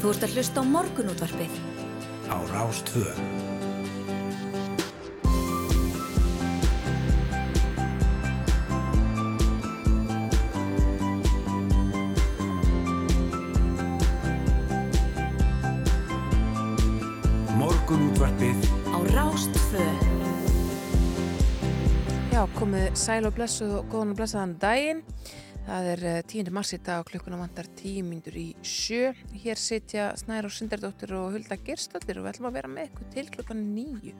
Þú ert að hlusta á morgunútvarpið. Á Rástvö. Morgunútvarpið Á Rástvö. Já, komið sæl og blessuð og góðan og blessaðan daginn. Það er eh, 10. mars í dag og klukkuna vantar 10 myndur í sjö. Hér sitja Snær og Sindardóttir og Hulda Gerstallir og við ætlum að vera með ykkur til klukkan nýju.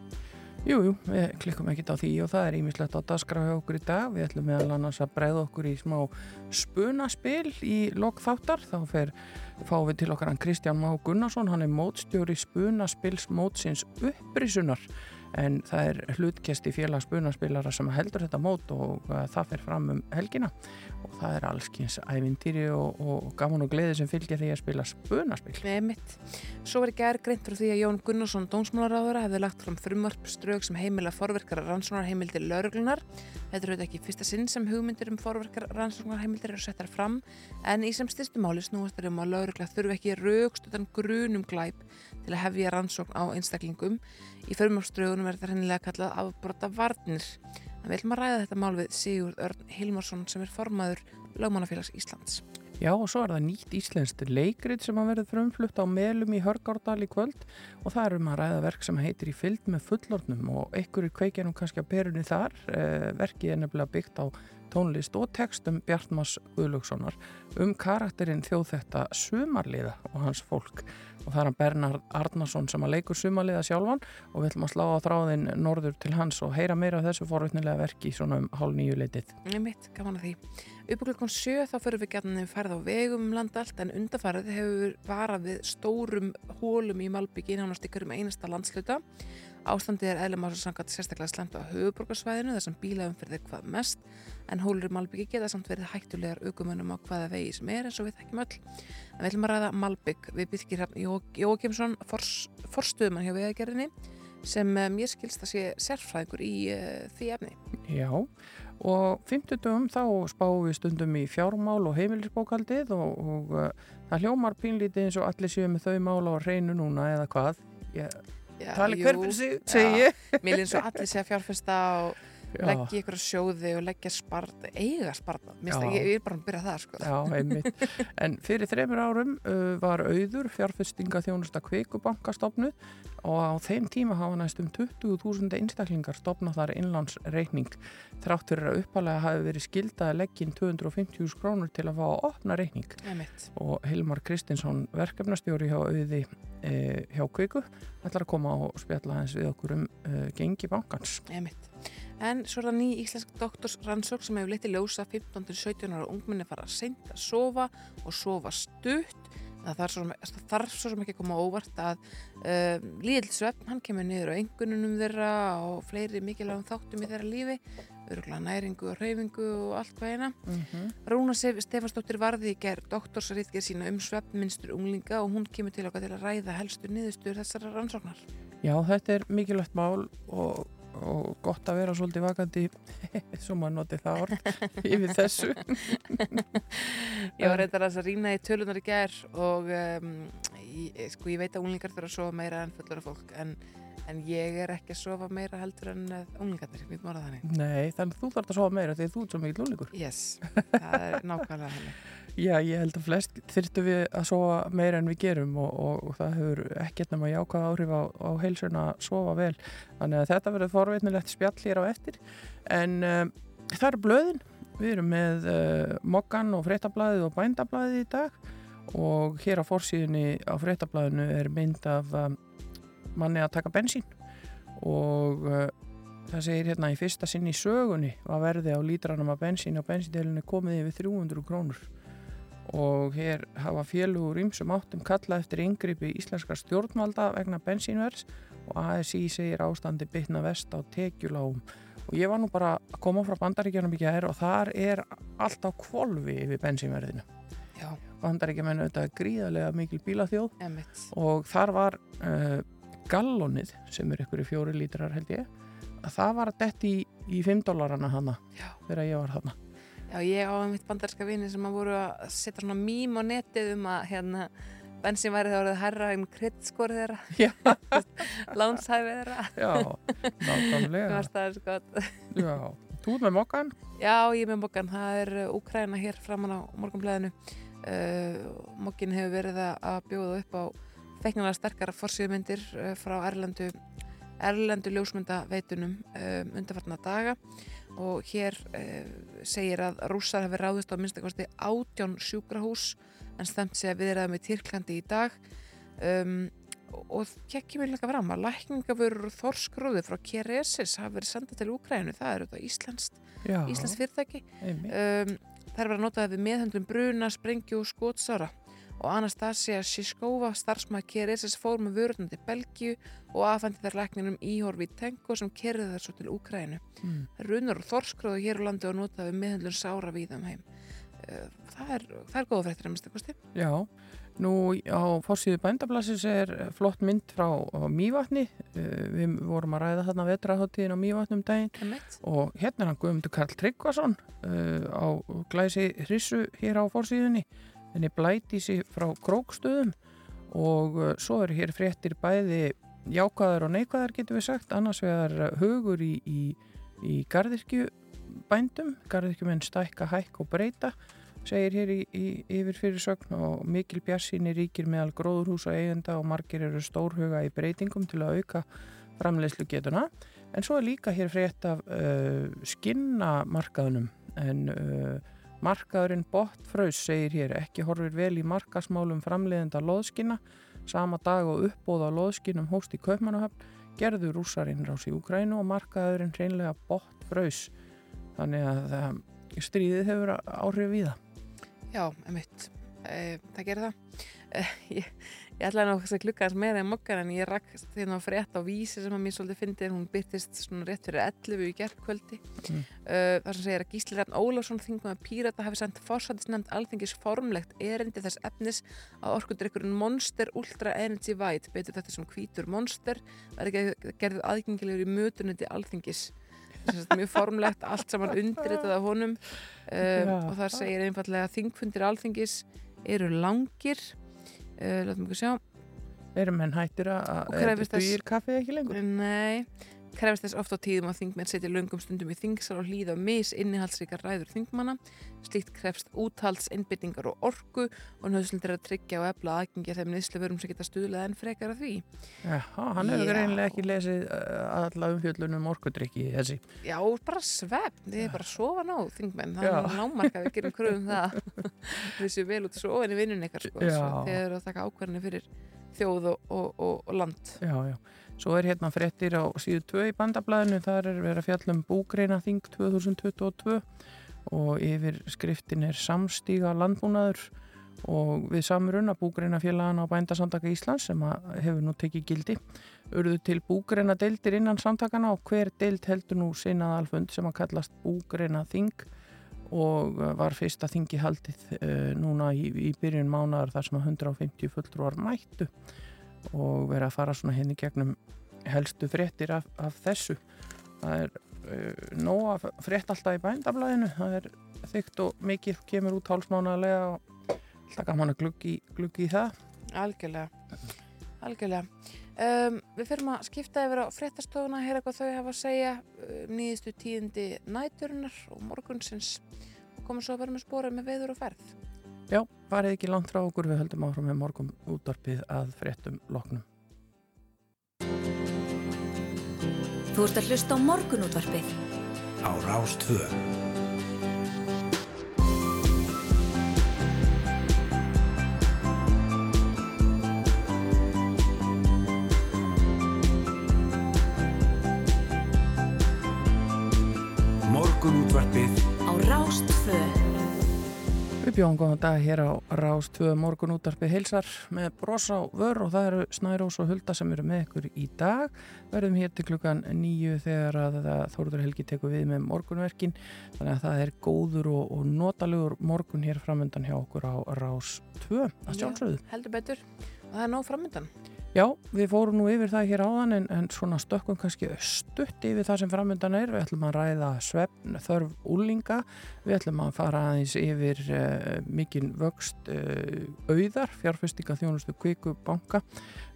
Jú, jú, við klikkum ekkert á því og það er ímislegt á daskra hjá okkur í dag. Við ætlum meðal annars að breyða okkur í smá spunaspil í lokþáttar. Þá fer, fáum við til okkar hann Kristján Má Gunnarsson, hann er mótstjóri spunaspils mótsins upprisunar en það er hlutkesti félags spunaspilara sem heldur þetta mót og uh, það fer fram um helgina og það er allskins ævintýri og, og gaman og gleði sem fylgir því að spila spunaspil. Með mitt. Svo var í gerð greint frá því að Jón Gunnarsson, dómsmálaráðura, hefði lagt fram frumvarpströg sem heimila forverkara rannsónarheimildir lauruglunar. Þetta er auðvitað ekki fyrsta sinn sem hugmyndir um forverkara rannsónarheimildir eru settar fram en í sem styrstu máli snúast er um að laurugla þurfi ekki raukst utan grunum glæp til að hefja rannsókn á einstaklingum. Í förmálströgunum er þetta hennilega kallað afbrota varnir. En við ætlum að ræða þetta mál við Sigurd Örn Hilmarsson sem er formaður Lögmannafélags Íslands. Já og svo er það nýtt íslenskt leikrit sem að verður frumflutt á melum í Hörgárdal í kvöld og það er um að ræða verk sem heitir í fyllt með fullornum og einhverju kveikjanum kannski að perunni þar. Eh, verkið er nefnilega byggt á tónlist og textum Bjartmars Guðlökssonar um karakterinn þjóðþetta sumarliða og hans fólk og það er hann Bernhard Arnarsson sem að leikur sumarliða sjálfan og við ætlum að slá á þráðin norður til hans og heyra meira af þessu forvittnilega verki svona um hálf nýju leitið. Ég mitt, gaman að því. Upp á klukkan sjö þá fyrir við gætna færð á vegum um land allt en undarfærið hefur varað við stórum hólum í Malbyggi nánast ykkur um einasta landsluta. Ástandið er eðlum sangat sérstaklega slemt á höfuborgarsvæðinu þar sem þig hvað mest en hólur í Malbyggi geta samt verið hættulegar aukumönum á hvaða vegi sem er eins og við þekkjum öll. En við ætlum að ræða Malbygg við Birkir Jókimsson, forstuðumann hjá vegagerðinni sem eh, mér skilst að sé sérfræðingur í uh, því efni. Já, og 50 dögum þá spáum við stundum í fjármál og heimilisbókaldið og, og uh, það hljómar pínlítið eins og allir séu með þau mál á reynu núna eða hvað. Ég, tali hver fyrir sig, segi ég. Mér finnst svo allir sé að fjárfesta og. Leggja ykkur á sjóði og leggja spart, eiga sparta. Ég, ég er bara að byrja það, sko. Já. En fyrir þreymur árum uh, var auður fjárfestinga þjónusta kveikubanka stopnuð og á þeim tíma hafa næstum 20.000 einstaklingar stopnað þar innlandsreikning þrátt fyrir að uppalega hafi verið skildað að leggja inn 250.000 krónur til að fá að opna reikning Einmitt. og Hilmar Kristinsson verkefnastjóri hjá auði e, hjá Kveiku ætlar að koma og spjalla hans við okkur um e, gengi bankans. Einmitt. En svo er það ný íslensk doktorsrannsók sem hefur litið ljósa 15-17 ára ungminni fara að seinta að sofa og sofa stutt. Það þarf svo, sem- þarf svo sem ekki að koma óvart að uh, líðild svefn, hann kemur niður á engununum þeirra og fleiri mikilvægum þáttum í þeirra lífi, öruglega næringu og reyfingu og allt hvað eina. Mm -hmm. Rúna Stefansdóttir varði í gerð doktorsriðgerð sína um svefnmynstur unglinga og hún kemur til okkar til að ræða helstu niðurstur þessara rannsóknar. Já, þetta er mikilvægt mál og, og gott að vera svolítið vakandi, svo maður noti það orð, yfir þessu. Ég var reyndar að rýna í tölunar í gær og um, ég, sko, ég veit að unglingar þurfa að sofa meira en fullora fólk en, en ég er ekki að sofa meira heldur en uh, unglingarnir, við mára þannig. Nei, þannig að þú þarf að sofa meira þegar þú ert svo mikið lúlingur. Yes, það er nákvæmlega henni. Já, ég held að flest þyrftu við að sofa meira en við gerum og, og, og það hefur ekkert nema jákvæð áhrif á, á heilsuna að sofa vel. Þannig að þetta verður forveitnilegt spjall hér á eftir. En um, það eru blöðin. Við erum með uh, Mokkan og Fréttablaðið og Bændablaðið í dag og hér á forsíðunni á Fréttablaðinu er mynd af um, manni að taka bensín. Og uh, það segir hérna í fyrsta sinn í sögunni að verði á lítranum af bensín á bensíndelinu komið yfir 300 krónur. Og hér hafa félugur ymsum áttum kalla eftir yngripi íslenskar stjórnvalda vegna bensínvers og ASI segir ástandi bytna vest á tekjuláum og ég var nú bara að koma frá bandaríkjanum í gær og þar er allt á kvolvi yfir bensínverðinu. Já, bandaríkjaman auðvitað gríðarlega mikil bílaþjóð emitt. og þar var uh, gallonið sem er ykkur í fjóri lítrar held ég að það var að detti í, í 5 dólarana hana Já. þegar ég var hana Já, ég á mitt bandarska vini sem að voru að setja svona mím á netið um að hérna bensin væri það orðið herra um kryddskor þeirra, lánshæfi þeirra. já, nákvæmlega. Að... Já, þú ert með mokkan? Já, ég með mokkan. Það er uh, Úkraina hér framan á morgunblæðinu. Uh, mokkin hefur verið að- að bjóða upp á feiknilega sterkara forsýðmyndir uh, frá Erlendu, Erlendu ljósmyndaveitunum um, undarfarna daga. Og hér uh, segir að rússar hefur ráðist á minnstakosti átján sjúkrahús en stemt sig að viðræða með Tyrklandi í dag. Um, og það kemur líka fram að lækningavörur og þorskrúði frá Keresis hafa verið sendað til Úkrænu, það er auðvitað Íslands, Já, Íslands fyrirtæki. Um, það er verið að nota það við meðhendlum bruna, sprengju og skotsára og Anastasia Siskova starfsmæði Keresis fór með vörurnar til Belgíu og aðfændi þær lækninum Íhorfi Tenko sem kerði þær svo til Úkrænu Mm. runar og þorskróðu hér á landi og nota við meðhendlun sára víða um heim Uh, það er, það er góða fréttir að mista kosti Já, nú á fórsíðu bændablassis er flott mynd frá Mývatni. Eh, Við vorum að ræða þarna vetraháttíðin á Mývatni um daginn og hérna er hann Guðmundur Karl Tryggvason uh, á glæsi hrissu hér á fórsíðunni. Henni blæti sér frá krókstöðum. Og uh, svo eru hér fréttir bæði jákvæðar og neikvæðar getur við sagt, annars vegar uh, hugur í, í, í gardirkju bændum, gardirkjumenn stækka, hækk og breyta segir hér í, í yfir fyrirsögn og mikil bjarsýni ríkir meðal gróðurhúsa eigenda og margir eru stórhuga í breytingum til að auka framleiðslu getuna en svo er líka hér frétt af uh, skinnamarkaðunum en uh, markaðurinn Botfraus segir hér ekki horfir vel í markasmálum framleiðenda loðskinna sama dag og uppbóða loðskinnum hóst í Kaupmannahöfn gerðu rússarinn rás í Ukrænu og markaðurinn hreinlega Botfraus þannig að um, stríðið hefur áhrif í það Já, emitt. E, það gerir það. E, ég, ég ætlaði nú að klukka þess meira en mokkar en ég rakst þegar það frétt á vísi sem að mér svolítið fyndið. Hún byrtist svona rétt fyrir 11 í gerðkvöldi. Mm. E, þar sem segir að Gísli Rann Ólafsson þingum að Pírata hafi sendt fórsættisnefnd alþingis formlegt erindi þess efnis að orkundrykkurinn Monster Ultra Energy White, betur þetta sem hvítur Monster, er ekki gerðið aðgengilegur í mötunundi alþingis Sagt, mjög formlegt, allt saman undirritað af honum um, Já. og þar segir einfallega að þingfundir alþingis eru langir uh, látum við sjá. Erum menn hættir að dugir kaffið ekki lengur? Nei, krefist þess oft á tíðum að þingmenn setja löngum stundum í þingsal og hlýða mis innihaldsríkar ræður þingmanna. Slíkt krefst úthalds, innbyttingar og orku og nöðslind er að tryggja og efla aðgengi að þeim nýslu sem geta stuðlað en frekar að því. Já, hann hefur reynilega ekki lesið uh, alla umfjöllunum orkudrykki í þessi. Já, bara svefn, þið er bara að sofa nóg þingmenn, það Já. er námarka við gerum kröfum það. Við séum vel út svo en í vinnun ykkar sko, Já. svo þeir eru að taka ákvarðinu fyrir þjóð og, og, og, og land. Já, já. Svo er hérna fréttir á síðu 2 í bandablaðinu, þar er verið að fjalla um búgreina þing 2022 og yfir skriftin er samstíga landbúnaður og við samruna búgreina félagana á bændasandaka Íslands sem hefur nú tekið gildi. Urðu til búgreina deildir innan samtakana og hver deild heldur nú sinnað alfund sem að kallast búgreina þing og var fyrsta þingi haldið uh, núna í, í byrjun mánaðar þar sem að 150 fulltrúar mættu og verið að fara svona henni gegnum helstu fréttir af, af þessu. Það er uh, nóg að frétt alltaf í bændablaðinu. Það er þygt og mikið kemur út hálsmánaðlega og alltaf gaman að gluggi, gluggi í það. Algjörlega. Algjörlega. Um, við fyrir að skipta yfir á fréttastofuna heyra hvað þau hafa að segja um, nýðistu tíðindi næturinnar og morgunsins. Og komum svo að vera með spórið með veður og ferð Já, farið ekki langt frá okkur við höldum áfram með morgum útvarpið að fréttum loknum Þú ert að hlusta á morgunútvarpið. á Rástvö. Við bjóðum góðan dag hér á Rás 2 morgun útarpið heilsar með bros á vör og það eru Snærós og Hulda sem eru með ykkur í dag. Verðum hér til klukkan nýju þegar að Þóruður Helgi tekur við með morgunverkin. Þannig að það er góður og, og notalugur morgun hér framöndan hjá okkur á Rás 2 að sjálfsögðu. Já, heldur betur og það er nóg framöndan Já, við fórum nú yfir það hér áðan en, en svona stökkum kannski stutt yfir það sem framöndan er. Við ætlum að ræða svefn, þörf úlinga, við ætlum að fara aðeins yfir uh, mikinn vöxt uh, auðar, fjárfestinga þjónustu kviku banka.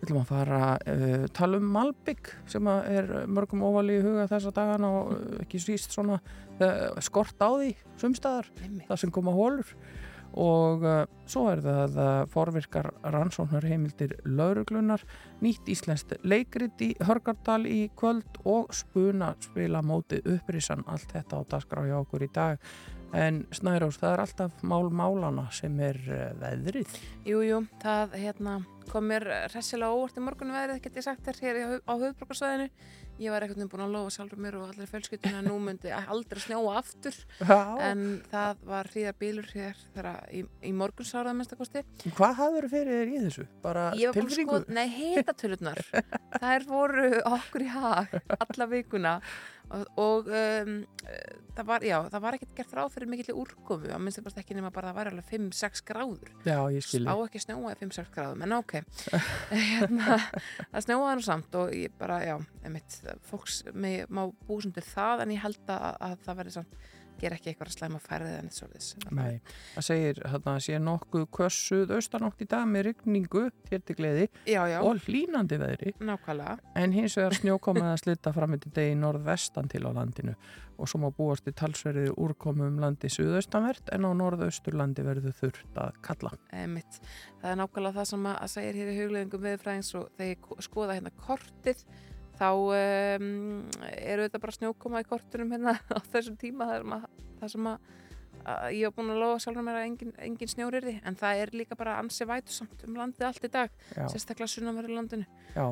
Við ætlum að fara uh, tala um Malbygg sem að er mörgum óvali í huga þessa dagana og ekki síst svona skort á því sumstaðar, það sem koma hólur og uh, svo er það uh, forvirkar rannsóknar heimildir lauruglunar, nýtt íslenskt leikrit í Hörgardal í kvöld og spuna spila mótið upprisan. Allt þetta á dagskrá hjá okkur í dag. En Snærós, það er alltaf mál málana sem er uh, veðrið. Jú, jú, það hérna, kom mér hressilega óvart í morgunum veðrið, get ég sagt þér hér á höfðbrukarsvæðinu. Ég var veginn búin að lofa sjálfur mér og allir fjölskyldinu að nú myndi aldrei snjóa aftur en það var hríðar bílur hér í, í morgunsáraða minnstakosti. Hvað hafður fyrir þér í þessu? Bara tilfinningu? sko, nei, hitatölurnar þær voru okkur í hag alla vikuna og, og um, uh, það var, já, það var ekkert gert ráð fyrir mikill úrkomu, að minnst það ekki nema bara að það var alveg 5-6 gráður. Já, á ekki að snjóa í 5-6 gráðum en ok. Hérna, það snjóaði nú samt og ég bara, já, emitt fólks með, má búsundir það en ég held að, að það verði samt gera ekki eitthvað að slæma færðið en eitt svolítið Nei, það segir að sé nokkuð kössuð austanátt í dag með rigningu þér til gleði já, já, og hlínandi veðri. Nákvæmlega. En hins vegar snjókomið að slita fram til degi norðvestan til á landinu. Og svo má búast í talsverði úrkomu um landi suðaustanvert en á norðausturlandi verður þurft að kalla. Einmitt. Það er nákvæmlega það sem að, segir hér í hugleðingum viðfræðings og ko- skoða hérna kortið þá um, eru þetta bara snjókoma í kortunum hérna á þessum tíma. Þar sem að, þar sem að, að ég hef búin að lofa sjálfur mér að engin, engin snjóriði en það er líka bara ansi vætusamt um landið allt í dag, Já, sérstaklega sunnanverðu landinu. já,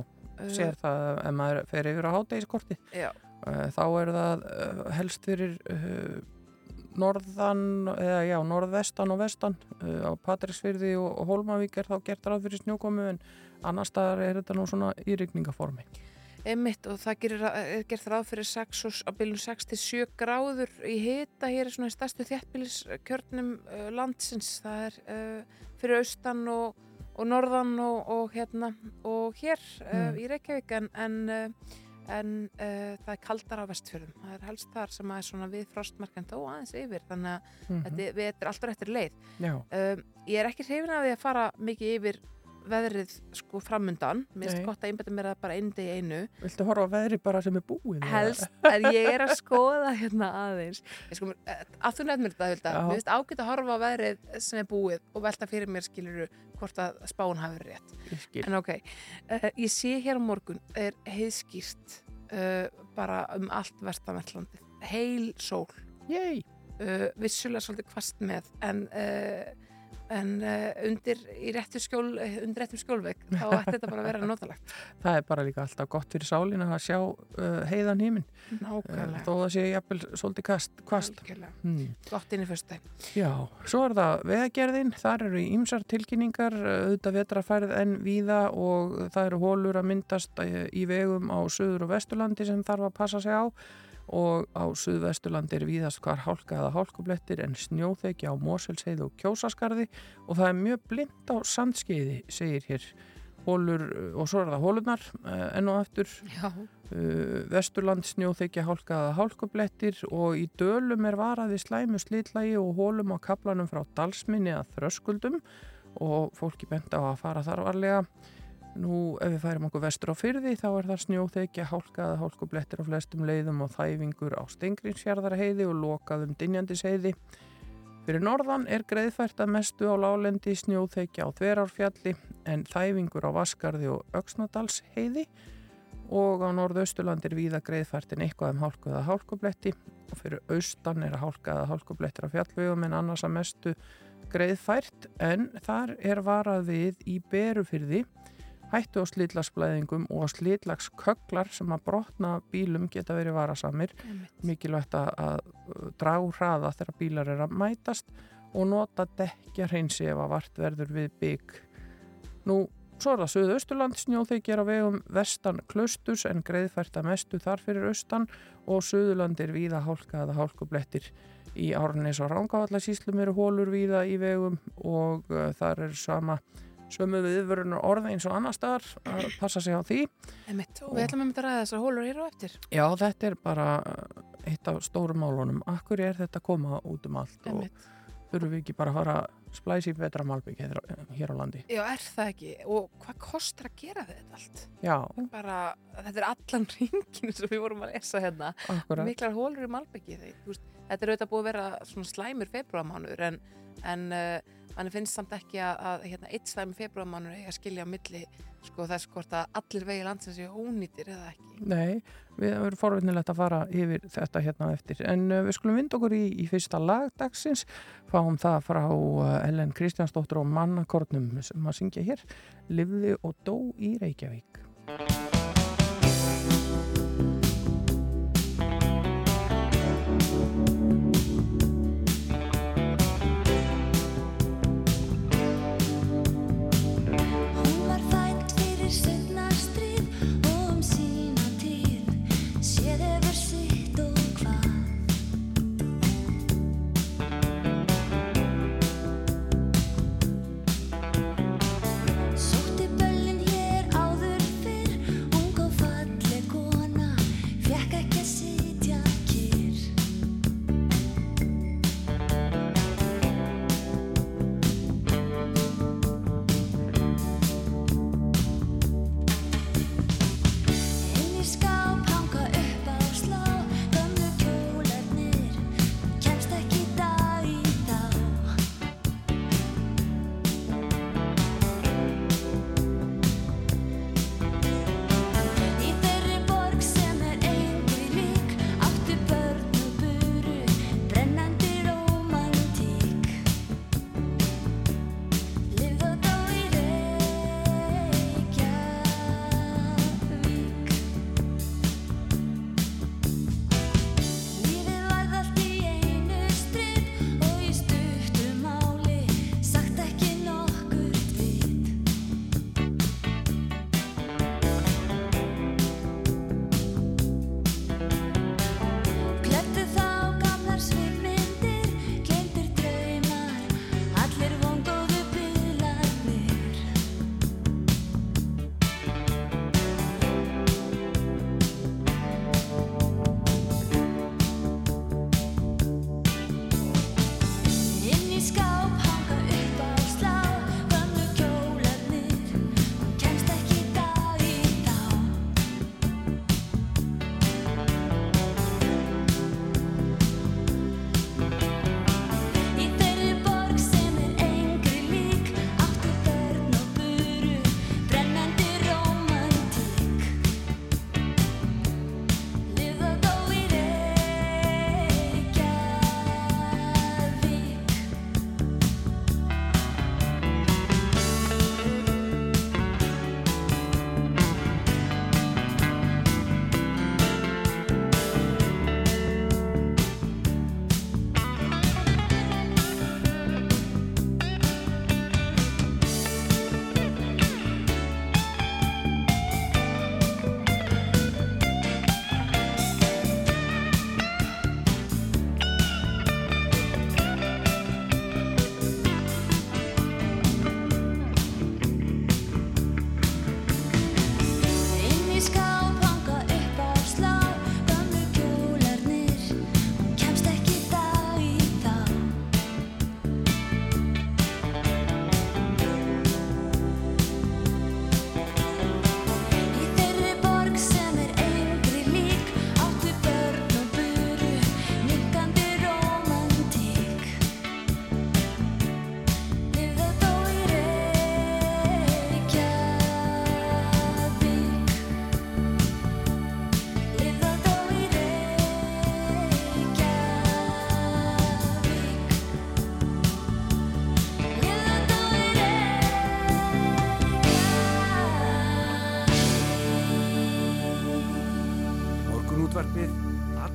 sér það ef maður fer yfir á hátegiskorti Já, uh, þá er það uh, helst fyrir uh, norðan, eða já, norðvestan og vestan. Uh, á Patrísfyrði og, Hólmavík er þá gert ráð fyrir snjókomu en annar staðar er þetta nú svona í Einmitt og það gerir, er gert ráð fyrir 6 og, á bylun 6 til 7 gráður í hita hér er svona í stærstu þjættbíliskjörnum uh, landsins. Það er uh, fyrir austan og, og norðan og, og hérna og hér uh, Mm. í Reykjavík. En, en, en það er kaldar á vestfjörðum. Það er helst þar sem að er svona við frostmarkand þó aðeins yfir. Þannig að Mm þetta, er- við þetta er alltaf réttir leið. Ég er ekki hrifin af því að fara mikið yfir veðrið sko framundan. Mér finnst gott að einbæta mér það bara einu degi í einu. Viltu horfa á veðri bara sem er eða? helst, en ég er að skoða hérna aðeins. Ég sko, eh, að þú nefnir þetta Hulda, mér finnst ágætt að horfa á veðrið sem er búið og velta fyrir mér skiluru hvort að spán hafi rétt. En ok, uh, ég sé hér á morgun er heiðskýrt uh, bara um allt vestanvertlandi heil sól. Uh, vissulega svolítið kvast með en uh, en uh, undir í réttu skjól undir réttum skjólvegg, þá ætti þetta bara að vera notalegt. Það er bara líka alltaf gott fyrir sálina að sjá uh, heiðan híminn nákvæmlega, þó það sé jafnvel svolítið kast, kvast. Hmm. gott inn í fyrstu Já, svo er það veðagerðin, þar eru ýmsar tilkynningar, auðvitað vetrafærið en víða og það eru hólur að myndast í vegum á söður og vesturlandi sem þarf að passa sig á og á suðvesturlandi er víðast hvar hálka eða hálkublettir en snjóþekja á Moselseið og Kjósaskarði og það er mjög blind á sandskeiði, segir hér hólur uh, og svo er það hólunar uh, enn og aftur já, uh, Vesturland snjóþykja hálkaða hálkublettir og í dölum er varað við slæmu slitlægi og hólum á kaplanum frá dalsminni að þröskuldum og fólki bent á að fara þar varlega. Nú ef við færum okkur vestur á fyrði þá er það snjóþykja hálkaða hálkublettir á flestum leiðum og þæfingur á Stengrinsfjörðarheiði og lokaðum Dinjandisheiði. Fyrir norðan er greiðfært að mestu á lálendi snjóþekja á Þverárfjalli en þæfingur á Vaskarði og Öksnadalsheiði og á norðausturland er víða greiðfært en eitthvað um hálku eða hálkubletti. Og fyrir austan er að hálka eða hálkublettir á fjallvegum en annars að mestu greiðfært en þar er varað við í berufyrði hættu á slitlagsblæðingum og slitlagskögglar sem að brotna bílum geta verið varasamir mikilvægt að, að draga úr hraða þegar bílar er að mætast og nota dekkja hreinsi ef að vart verður við bygg. Nú, svo er það Suðausturland, snjóþykir á vegum vestan klausturs en greiðfært að mestu þar fyrir austan og Suðurland er víða hálka eða hálkublettir. Í Árnes og Rángavallasíslum eru hólur víða í vegum og uh, þar er sama sömu viðvörunar orða eins og annar staðar að passa sig á því. Einmitt. Og við ætlum að mynda að ræða þessar hólur hér á eftir. Já, þetta er bara eitt af stórum málunum. Akkur er þetta að koma út um allt Einmitt. og þurfum við ekki bara að fara splæsi betra malbygg hér, hér á landi. Já, er það ekki? Og hvað kostar að gera þetta allt? Já, Bara, þetta er allan ringinu sem við vorum að lesa hérna. akkurat. Miklar hólur í Malbyggi. Þetta er auðvitað búið að vera slæmur februarmánuður en, en mann finnst samt ekki að, að hérna, eitt slæmur februarmánuður eigi að skilja á milli sko, þess hvort að allir vegi landsins séu ónýtir eða ekki. Nei, við erum forvinnilegt að fara yfir þetta hérna eftir. En uh, við skulum vinda okkur í, í fyrsta lagdagsins, fáum það frá uh, Ellen Kristjánsdóttur og mannakornum sem að syngja hér, Livði og dó í Reykjavík.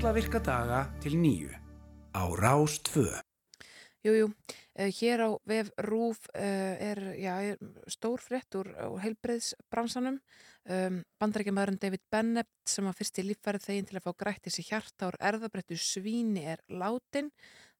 Alla virka daga til nýju á Rás 2. Jú, jú, uh, hér á vef Rúf uh, er, já, er stór frétt úr, úr heilbreiðsbransanum. Um, Bandarækjamaðurinn David Bennett sem var fyrst í líffærið þegin til að fá grætt þessi hjarta úr erðabrettu svíni er látin.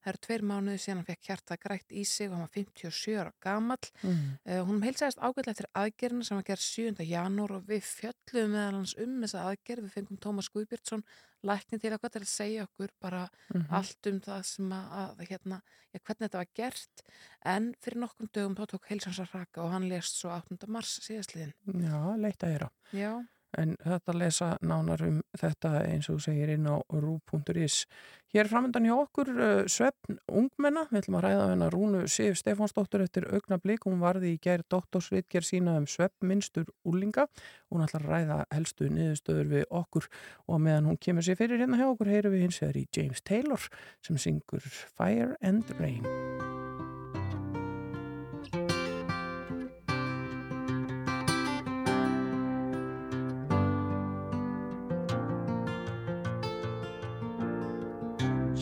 Það eru tveir mánuði síðan hann fekk hjarta grætt í sig og hann var 57 ára gamall. Mm. Uh, hún heilsaðist ágætlega eftir aðgerðina sem var gerð 7. janúar og við fjöllum meðal hans um þessa aðgerð. Við fengum Tómas Guðbjörnsson lækni til okkar til að segja okkur bara Mhm. allt um það sem að, að hérna, ja, hvernig þetta var gert. En fyrir nokkrum dögum þá tók heilsans að raka og hann lést svo 8. mars síðastliðin. Já, leitt að heyra. Já, En þetta lesa nánar um þetta eins og segir inn á rú.is. Hér framöndan hjá okkur uh, svefn ungmenna. Við ætlum að ræða hennar Rúnu Sif Stefánsdóttur eftir augnablík. Hún varði í gær doktorsritger sína um svefnminstur úlinga. Hún ætlar að ræða helstu niðurstöður við okkur og meðan hún kemur sér fyrir hérna hjá okkur heyrum við hins vegar í James Taylor sem syngur Fire and Rain.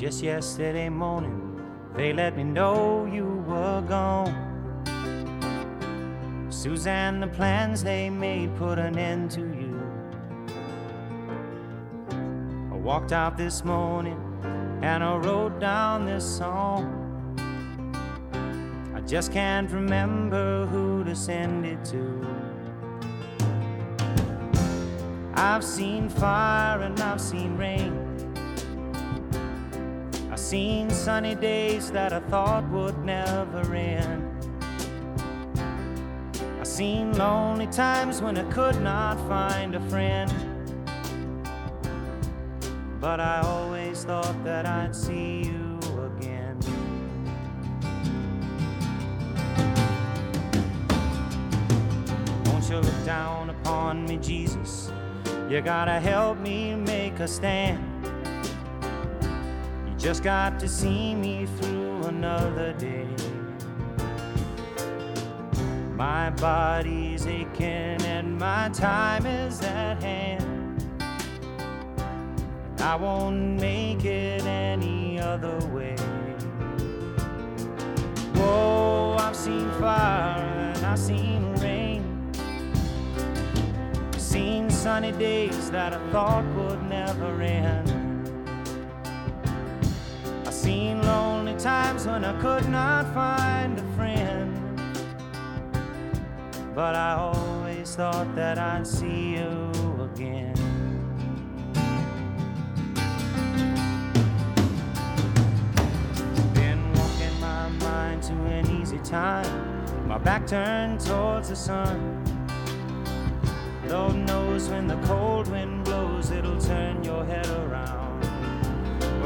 Just yesterday morning, they let me know you were gone. Suzanne, the plans they made put an end to you. I walked out this morning and I wrote down this song. I just can't remember who to send it to. I've seen fire and I've seen rain. Seen sunny days that I thought would never end. I've seen lonely times when I could not find a friend. But I always thought that I'd see you again. Won't you look down upon me, Jesus? You gotta help me make a stand. Just got to see me through another day. My body's aching and my time is at hand. And I won't make it any other way. Whoa, I've seen fire and I've seen rain. Seen sunny days that I thought would never end. Seen lonely times when I could not find a friend. But I always thought that I'd see you again. Been walking my mind to an easy time, my back turned towards the sun. Lord knows when the cold wind blows, it'll turn your head around.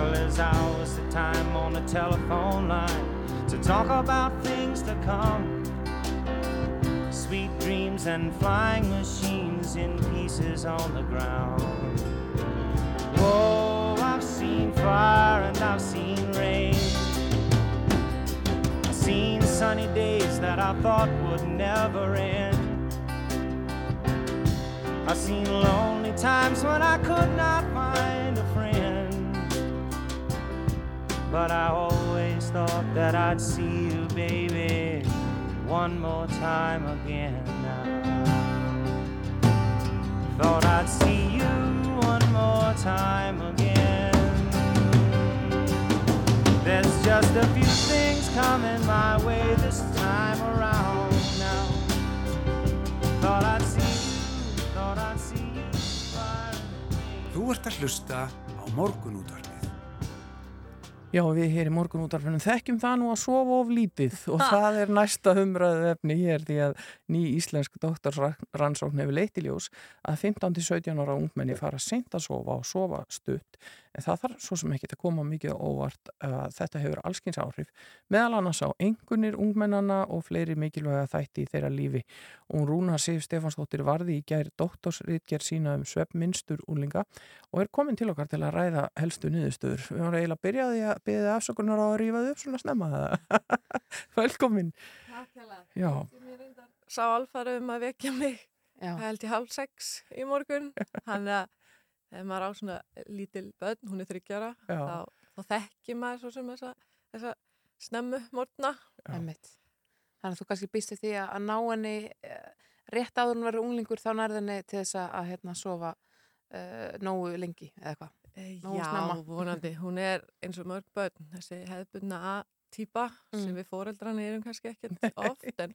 There's hours of time on the telephone line to talk about things to come. Sweet dreams and flying machines in pieces on the ground. Whoa, I've seen fire and I've seen rain. I've seen sunny days that I thought would never end. I've seen lonely times when I could not find But I always thought that I'd see you, baby, one more time again now. Thought I'd see you one more time again. There's just a few things coming my way this time around now. Thought I'd see you, thought I'd see you. Þú ert að hlusta á morgunútvarpið. Já, við hér í morgunútarfinum þekkjum það nú að sofa of lítið og það er næsta umræðu efni hér því að ný íslensk doktorsrannsókn hefur leitt í ljós að 15-17 ára ungmenni fara seint að sofa og sofa stutt en það þarf svo sem ekki að koma mikið óvart að þetta hefur allskins áhrif meðal annars á engunir ungmennana og fleiri mikilvæga þætti í þeirra lífi og Rúna Sif Stefansdóttir varði í gær doktorsritger sína um sveppminstur úlinga og er komin til okkar til að ræða helstu niðurstöður. Við varum eiginlega að byrja á því að byrja afsökunar á að rífa þau upp svona snemma það. Velkomin. Já, sá alfari um að vekja mig já, held ég hálf sex í morgun þannig að ef maður á svona lítil börn, hún er þryggjara þá, þá þekki maður svo sem þessa, þessa snemmu emmitt. Þannig að þú kannski býstu því að, að ná henni eh, rétt áður en verður unglingur þá nærðinni til þess að, að hérna, sofa uh, nógu lengi eða hvað. Eh, Já, snemma. vonandi. Hún er eins og mörg börn, þessi hefðbundna A-típa Mm. sem við fóreldrarnir erum kannski ekkert oft en,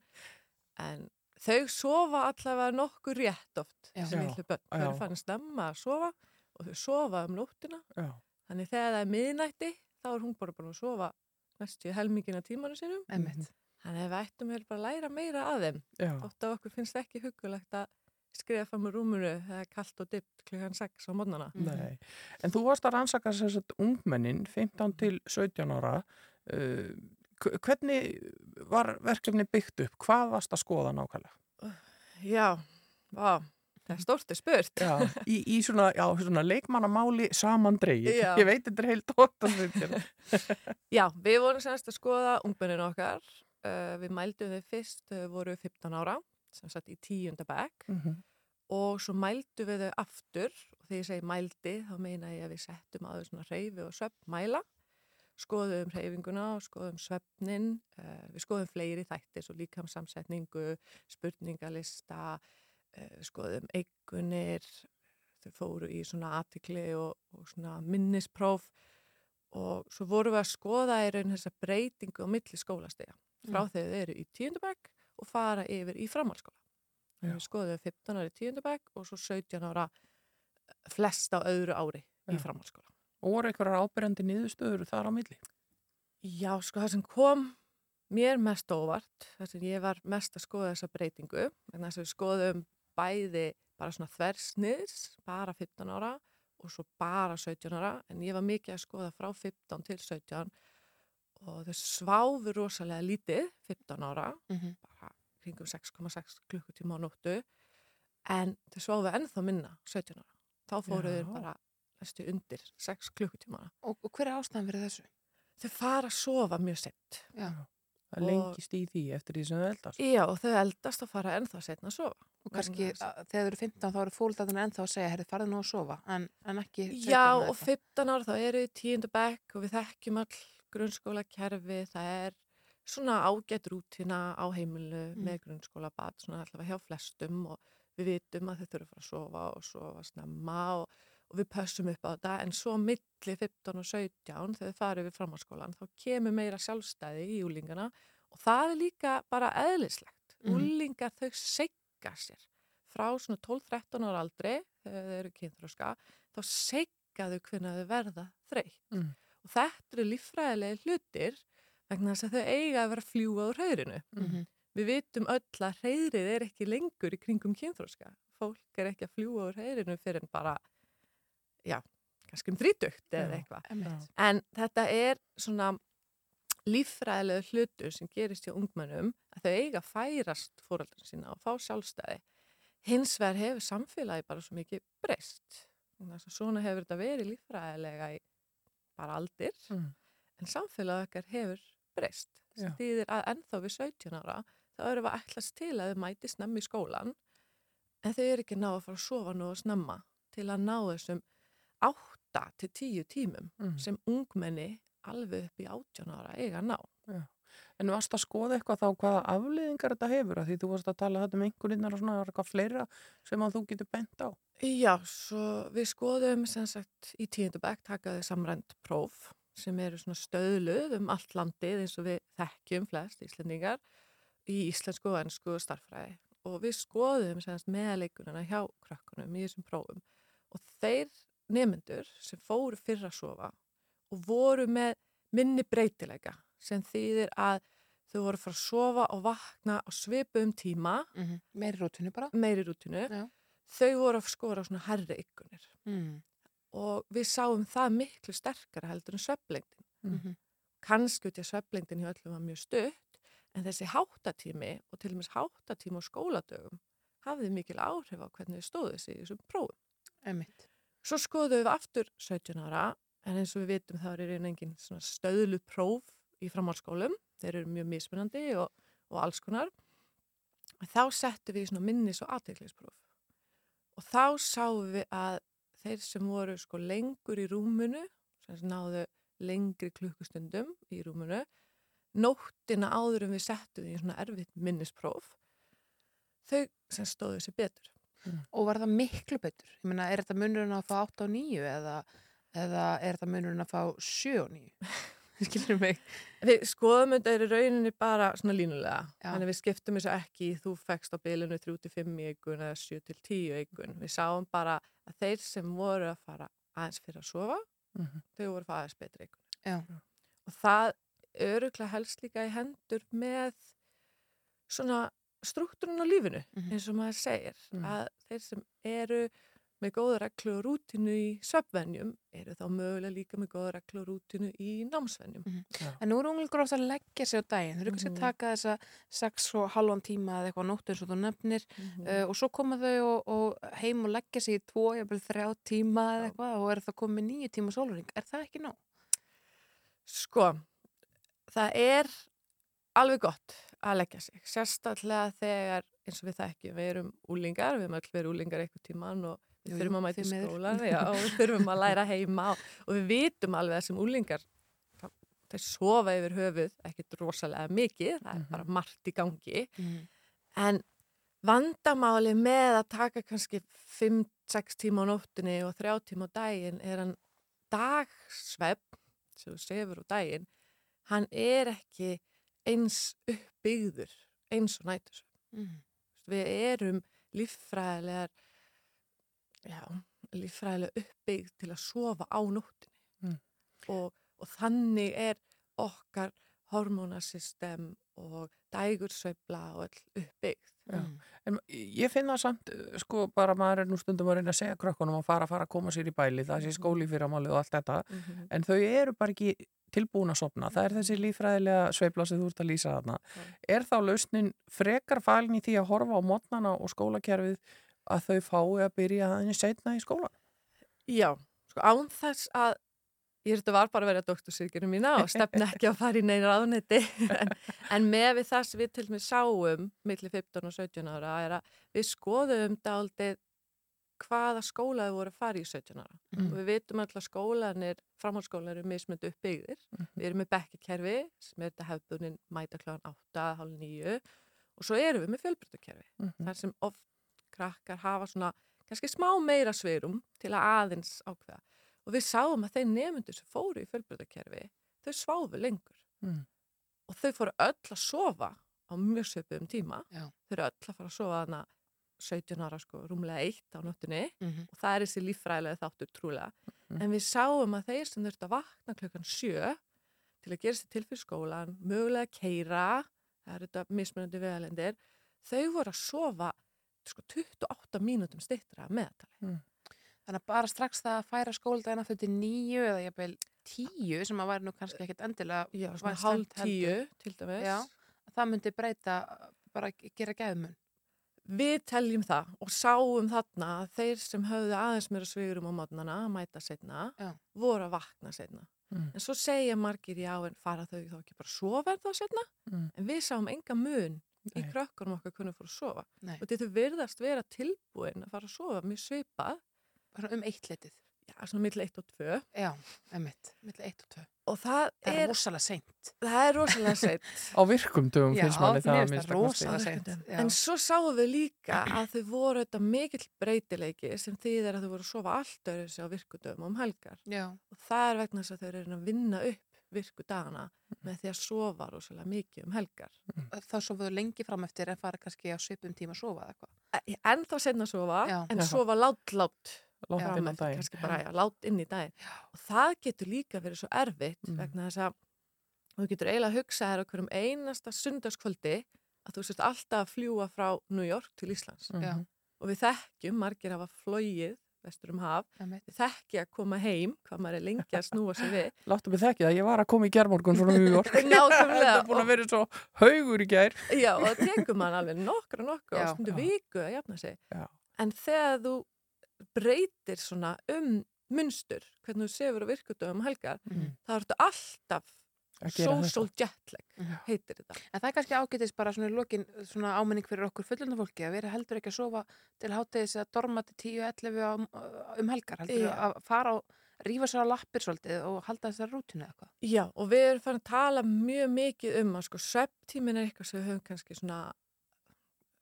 en þau sofa allavega nokkur rétt oft, Já. þessi Já, litlu börn. Þau já. eru fann stemma að sofa og þau sofa um nóttina. Já. Þannig þegar það er miðnætti þá er hún bara búin að sofa næstu helmingina tímanu sinum. Einmitt. Þannig að við ættum vel bara að læra meira að þeim. Oft af okkur finnst ekki hugulegt að skrifa fram úr þegar það er kallt og dipt klukkan 6 á mótnana. nei. En þú varst að rannsaka sem sagt ungmennin 15 til 17 ára. Uh, hv- hvernig var verkefni byggt upp? Hvað varst að skoða nákvæmlega? Já, vá, það er stort er spurt. Já, í, í svona, já, svona leikmannamáli samandreið. Já. Ég veit þetta er heilt ótt að þetta. Já, við vorum semst að skoða ungmennin okkar. Uh, við mældum þau fyrst, þau voru 15 ára, sem sagt í tíunda bekk Mhm. og svo mældum við þau aftur og þegar ég segi mældi þá meina ég að við settum að þau svona reyfi og svefnmæla skoðum reyfinguna og skoðum svefnin uh, við skoðum fleiri þættir svo líkamsamsetningu, spurningalista uh, skoðum eigunir þau fóru í svona aðtikli og, og svona minnispróf og svo vorum við að skoða í raun þessa breytingu á milli skólastega frá Mm. þegar þau eru í tíundabæk og fara yfir í framhalskóla. Við skoðum 15 ári í tíundabæk og svo 17 ára eh, flest á öðru ári í Já. framhalskóla. Og voru einhverjar ábyrjandi niðurstöður þar á milli? Já, sko það sem kom mér mest óvart, þar sem ég var mest að skoða þessa breytingu, en þess að við skoðum bæði bara svona þversniðs, bara 15 ára og svo bara 17 ára, en ég var mikið að skoða frá 15 til 17 og þau sváfu rosalega lítið, 15 ára, Mhm. bara kringum 6,6 klukkutíma á nóttu, en þau sváfu ennþá minna, 17 ára. Þá fóru Já. þau bara næstu undir 6 klukkutíma. Og, og hver er ástæðan fyrir þessu? Þau fara að sofa mjög sett. Já. Það lengist í því eftir því sem þau eldast. Já, og þau eldast að fara ennþá setna að sofa. Og kannski að, þegar þau eru 15 þá eru fólkdæðin ennþá að segja, herri, farið nú að sofa, en, en ekki 17 Já, og eitthvað. 15 ára þá eru við tíundu bekk og við þekkjum all grunnskóla kerfi, það er svona ágætt rútina á heimilu Mm. með grunnskóla bad, svona allavega hjá flestum og við vitum að þau fara að sofa og sofa snemma og, og við pössum upp á þetta, en svo milli 15 og 17 þegar þau farið við framhalskólan, þá kemur meira sjálfstæði í úlingana og það er líka bara eðlislegt. Mhm. Úlingar þau segga sér frá svona 12-13 ára aldri þegar þau eru kynþróska, þá segga þau hvernig þau verða þreytt. Mm. Og þetta eru líffræðilegi hlutir vegna þess að þau eiga að vera fljúa úr hraurinu. Mhm. Við vitum öll að hreirið er ekki lengur í kringum kynþróska. Fólk er ekki að fljúa úr hraurinu fyrir en bara, já, kannski um þrítugt eða eitthvað. En þetta er svona líffræðilegu hlutur sem gerist hjá ungmennum að þau eiga að færast fóröldun sína og fá sjálfstæði. Hins vegar hefur samfélagi bara svo mikið breyst. Að Svona hefur þetta verið líffræðilega í bara aldir, Mm. en samfélagi okkar hefur breyst. Þýðir að ennþá við 17 ára þá erum við ætlast til að þau mæti snemmi í skólan en þau eru ekki ná að fara að sofa nú og snemma til að ná þessum 8 til 10 tímum Mm. sem ungmenni alveg upp í 18 ára eiga ná. En varst að skoða eitthvað þá hvaða afleiðingar þetta hefur að því þú varst að tala þetta um einhverjirnar og svona eitthvað fleira sem að þú getur bent á. Já, svo við skoðum sem sagt í tíundabæk takaðu samrænt próf sem eru svona stöðluð um allt landið eins og við þekkjum flest íslendingar í íslensku og ennsku og starffræði og við skoðum meðleikunina hjá krökkunum í þessum prófum og þeir nemyndur sem fóru fyrra að sofa og voru með minni breytileika sem þýðir að þau voru að fara að sofa og vakna á svipu um tíma, Mhm. Meiri rútinu bara. meiri rútinu, Já. þau voru að skora svona herri ykkunir Mm. og við sáum það miklu sterkara heldur en sveflengdin. Mhm. Kannski út í að sveflengdin hjá öllum var mjög stutt, en þessi háttatími og til og með háttatími og skóladögum hafði mikil áhrif á hvernig þau stóðu sig í þessum prófum. Einmitt. Svo skoðum við aftur 17 ára, en eins og við vitum þá er einu engin stöðlu próf í framhalskólum, þeir eru mjög mismunandi og, og alls konar. Þá settum við í minnis- og aðteglispróf. Og þá sáum við að þeir sem voru sko lengur í rúmunu, sem náðu lengri klukkustundum í rúmunu, nóttina áður en við settum því í svona erfitt minnispróf, þau sem stóðu sér betur. Og var það miklu betur? Ég meina, er þetta munurinn að fá 8 og 9 eða, Eða er það munurinn að fá sjö og nýju? Skilur mig? Við skoðum þetta er í rauninni bara svona línulega. Já. Þannig við skiptum þessu ekki þú fekst á bilinu 3-5 í eigun eða 7-10 í eigun. Við sáum bara að þeir sem voru að fara aðeins fyrir að sofa, Mhm. þau voru að fara aðeins betri eigun. Og það öruglega helst líka í hendur með svona struktúrun á lífinu, Mhm. eins og maður segir. Mhm. Að þeir sem eru með góða reglu og rútinu í söpvenjum eru þá mögulega líka með góða reglu og rútinu í námsvenjum. En nú eru unglingur ofta að leggja sig á daginn. Þau eru kannski að Mhm. taka þessa sex og halvan tíma eða eitthvað á nóttu eins og þú nefnir uh, og svo koma þau og, og heim og leggja sig í tvo, jafnvel þrjá tíma eða eitthvað og er það komið nýju tíma sólurring. Er það ekki nóg? Sko, það er alveg gott að leggja sig. Sérstaklega þegar, eins og við þekkjum, við erum úlingar, við erum öll verið úlingar eitthvað tíman og við Jú, þurfum að mæta í skólan já, og við þurfum að læra heima og, og við vitum alveg að sem úlingar þeir sofa yfir höfuð ekkit rosalega mikið, það er Mhm. bara margt í gangi Mm. en vandamáli með að taka kannski 5-6 tíma á nóttunni og 3 tíma á daginn er hann dagsvepp sem þú sefur á daginn hann er ekki eins uppbyggður eins og nætursvepp Mm. við erum líffræðilegar já, líffræðilega uppbyggð til að sofa á nóttunni Mm. og, og þannig er okkar hormónasystem og dægursveifla og all uppbyggð Já. Mm. En ég finna samt, sko, bara maður er nú stundum að reyna að segja krökkunum að fara, fara að koma sér í bæli, það sé Mhm. skóli fyrir ámálið og allt þetta, Mhm. en þau eru bara ekki tilbúin að sopna. Það er þessi lífræðilega sveifla sem þú ert að lýsa þarna. Er þá lausnin frekar falin í því að horfa á mótnana og skólakerfið að þau fái að byrja aðeins setna í skóla? Já, sko án þess að ég þetta var bara að vera doktorsyrkjunum mína og stefna ekki að fara í neina ráðneti en, en með við það sem við til mig sáum millir 15 og 17 ára er að við skoðum dálítið hvaða skóla þau voru að fara í 17 ára Mm. og við vitum alltaf að skólanir, framhaldsskólanir eru mismöndu uppbyggðir. Við erum með bekkikerfi sem er þetta hefðbunin mæta kláðan 8, halv 9 og svo erum við með fjölbrytakerfi Mhm. þar sem oft krakkar hafa svona kannski smá meira sveirum til að aðeins ákveða. Og við sáum að þeir nefnundur sem fóru í fjölbrytakerfi, þau sváfu lengur. Mm. Og þau fóru öll að sofa á mjög svipum tíma. Já. Þau eru öll að fara að sofa 17 ára sko, rúmlega eitt á nóttunni Mhm. og það er þessi líffræðilega þáttur trúlega. Mhm. En við sáum að þeir sem þurftu að vakna klukkan sjö til að gera sér til fyrir skólan, mögulega keira, það eru þetta mismunandi vegalendir, þau voru að sofa sko 28 mínútum stittra að meðatali. Þannig að bara strax það að færa skóldaginn aftur til nýju eða jafnvel tíu sem að væri nú kannski ekkit endilega Já, svona hálf heldur. tíu til dæmis. Já, það myndi breyta bara að gera gæðumun. Við teljum það og sáum þarna að þeir sem höfðu aðeins meira svigurum á mótnana að mæta setna, Já. voru að vakna setna. Mm. En svo segja margir já en fara þau þá ekki bara að sofa en þá setna? Mm. En við sáum enga mun í Nei. krökkunum okkar kunni fór að sofa. Nei, Og þetta virðast vera tilbúin að fara að sofa mjög svipað, bara um eitt litið. já, svona mill 1 og 2. Já, emitt, millir eitt og tvö. Og það Það er er, rosalega seint. það er rosalega seitt. Á virkum dögum finnst manni það að kosti. rosalega seint. En svo sáum við líka að þau voru þetta mikill breytileiki sem þýðir að þau voru að sofa allt öðru sig á virkudöfum um helgar. Já, Og það er vegna þess að þau eru að vinna upp virkudagana með því að sofa rosalega mikið um helgar. þá sofuðu lengi fram eftir en fara kannski á svipum tíma að sofa eða eitthvað. En þá setna að sofa, Já. en Já. sofa látt látt Látt inn á daginn. bara já, látt inn í daginn. Og það getur líka verið svo erfitt Mm. vegna þess að þú getur eiginlega að hugsa þér á hverjum einasta sundarskvöldi að þú sért alltaf að fljúa frá New York til Íslands. Já. Og við þekkjum, margir hafa flóið vestur um haf, við þekki að koma heim, hvað maður er lengi að snúa sig við. Láttu mig þekki það, ég var að koma í gerðmorgun frá New York. Nákvæmlega. Þetta er búin að vera svo haugur í gær. Já, og það tekur mann alveg nokkra nokkra og stundu viku að jafna sig. Já. En þegar þú breytir svona um munstur, hvernig þú sefur og virkudum um helgar, Mhm. þá ertu alltaf Að social jetlag, heitir þetta. En það er kannski ágætis bara svona í lokin svona áminning fyrir okkur fullunda fólki að vera heldur ekki að sofa til hátegis eða dorma til 10-11 á- um helgar heldur Já. að fara og rífa sér á lappir svolítið og halda þessar rútinu eða eitthvað. Já, og við erum farin að tala mjög mikið um að sko svepptímin er eitthvað sem við höfum kannski svona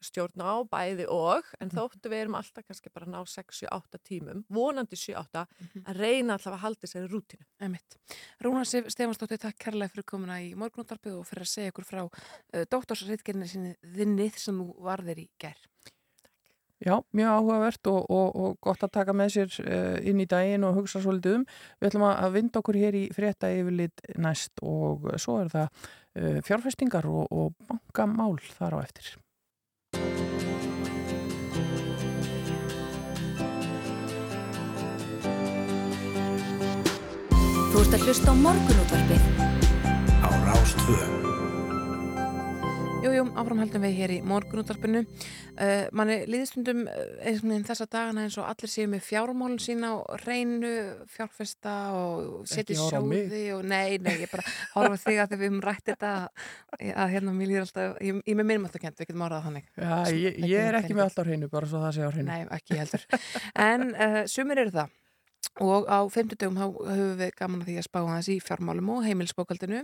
stjórn á bæði og, en þóttu við erum alltaf kannski bara ná 6-7-8 tímum, vonandi 7-8, að reyna alltaf að halda þessari rútinu. Emitt. Rúna Sif Stefansdóttir, takk kærlega fyrir komuna í morgunúttarpið og fyrir að segja ykkur frá uh, doktorsreitgerinu sinni þinnið sem þú varðir í gær. Já, mjög áhugavert og, og, og gott að taka með sér uh, inn í daginn og hugsa svolítið um. Við ætlum að að vinda okkur hér í frétta yfirlit næst og svo er það uh, fjárfestingar og, og bankamál þar á eftir. Þú ert að hlusta á morgunútvarpið á Rástvö. Jú, jú, áframhaldum við hér í morgunúttarpinu. Uh, manni líðstundum þessa dagana eins og allir séu með fjármálun sína á reynu, fjárfesta og setja sjóði og nei, nei, ég bara horfa á þig að þegar við höfum rætt þetta að, að hérna mér líður alltaf, ég, ég er með minnum alltaf kent, við getum árað þannig. Já, ég, ég er ekki með allt á hreinu, bara svo það sé á hreinu. Nei, ekki heldur. En uh, sumir eru það og á 50 dögum höfum við gaman að því að spá aðeins í fjármálum og heimilsbókaldinu.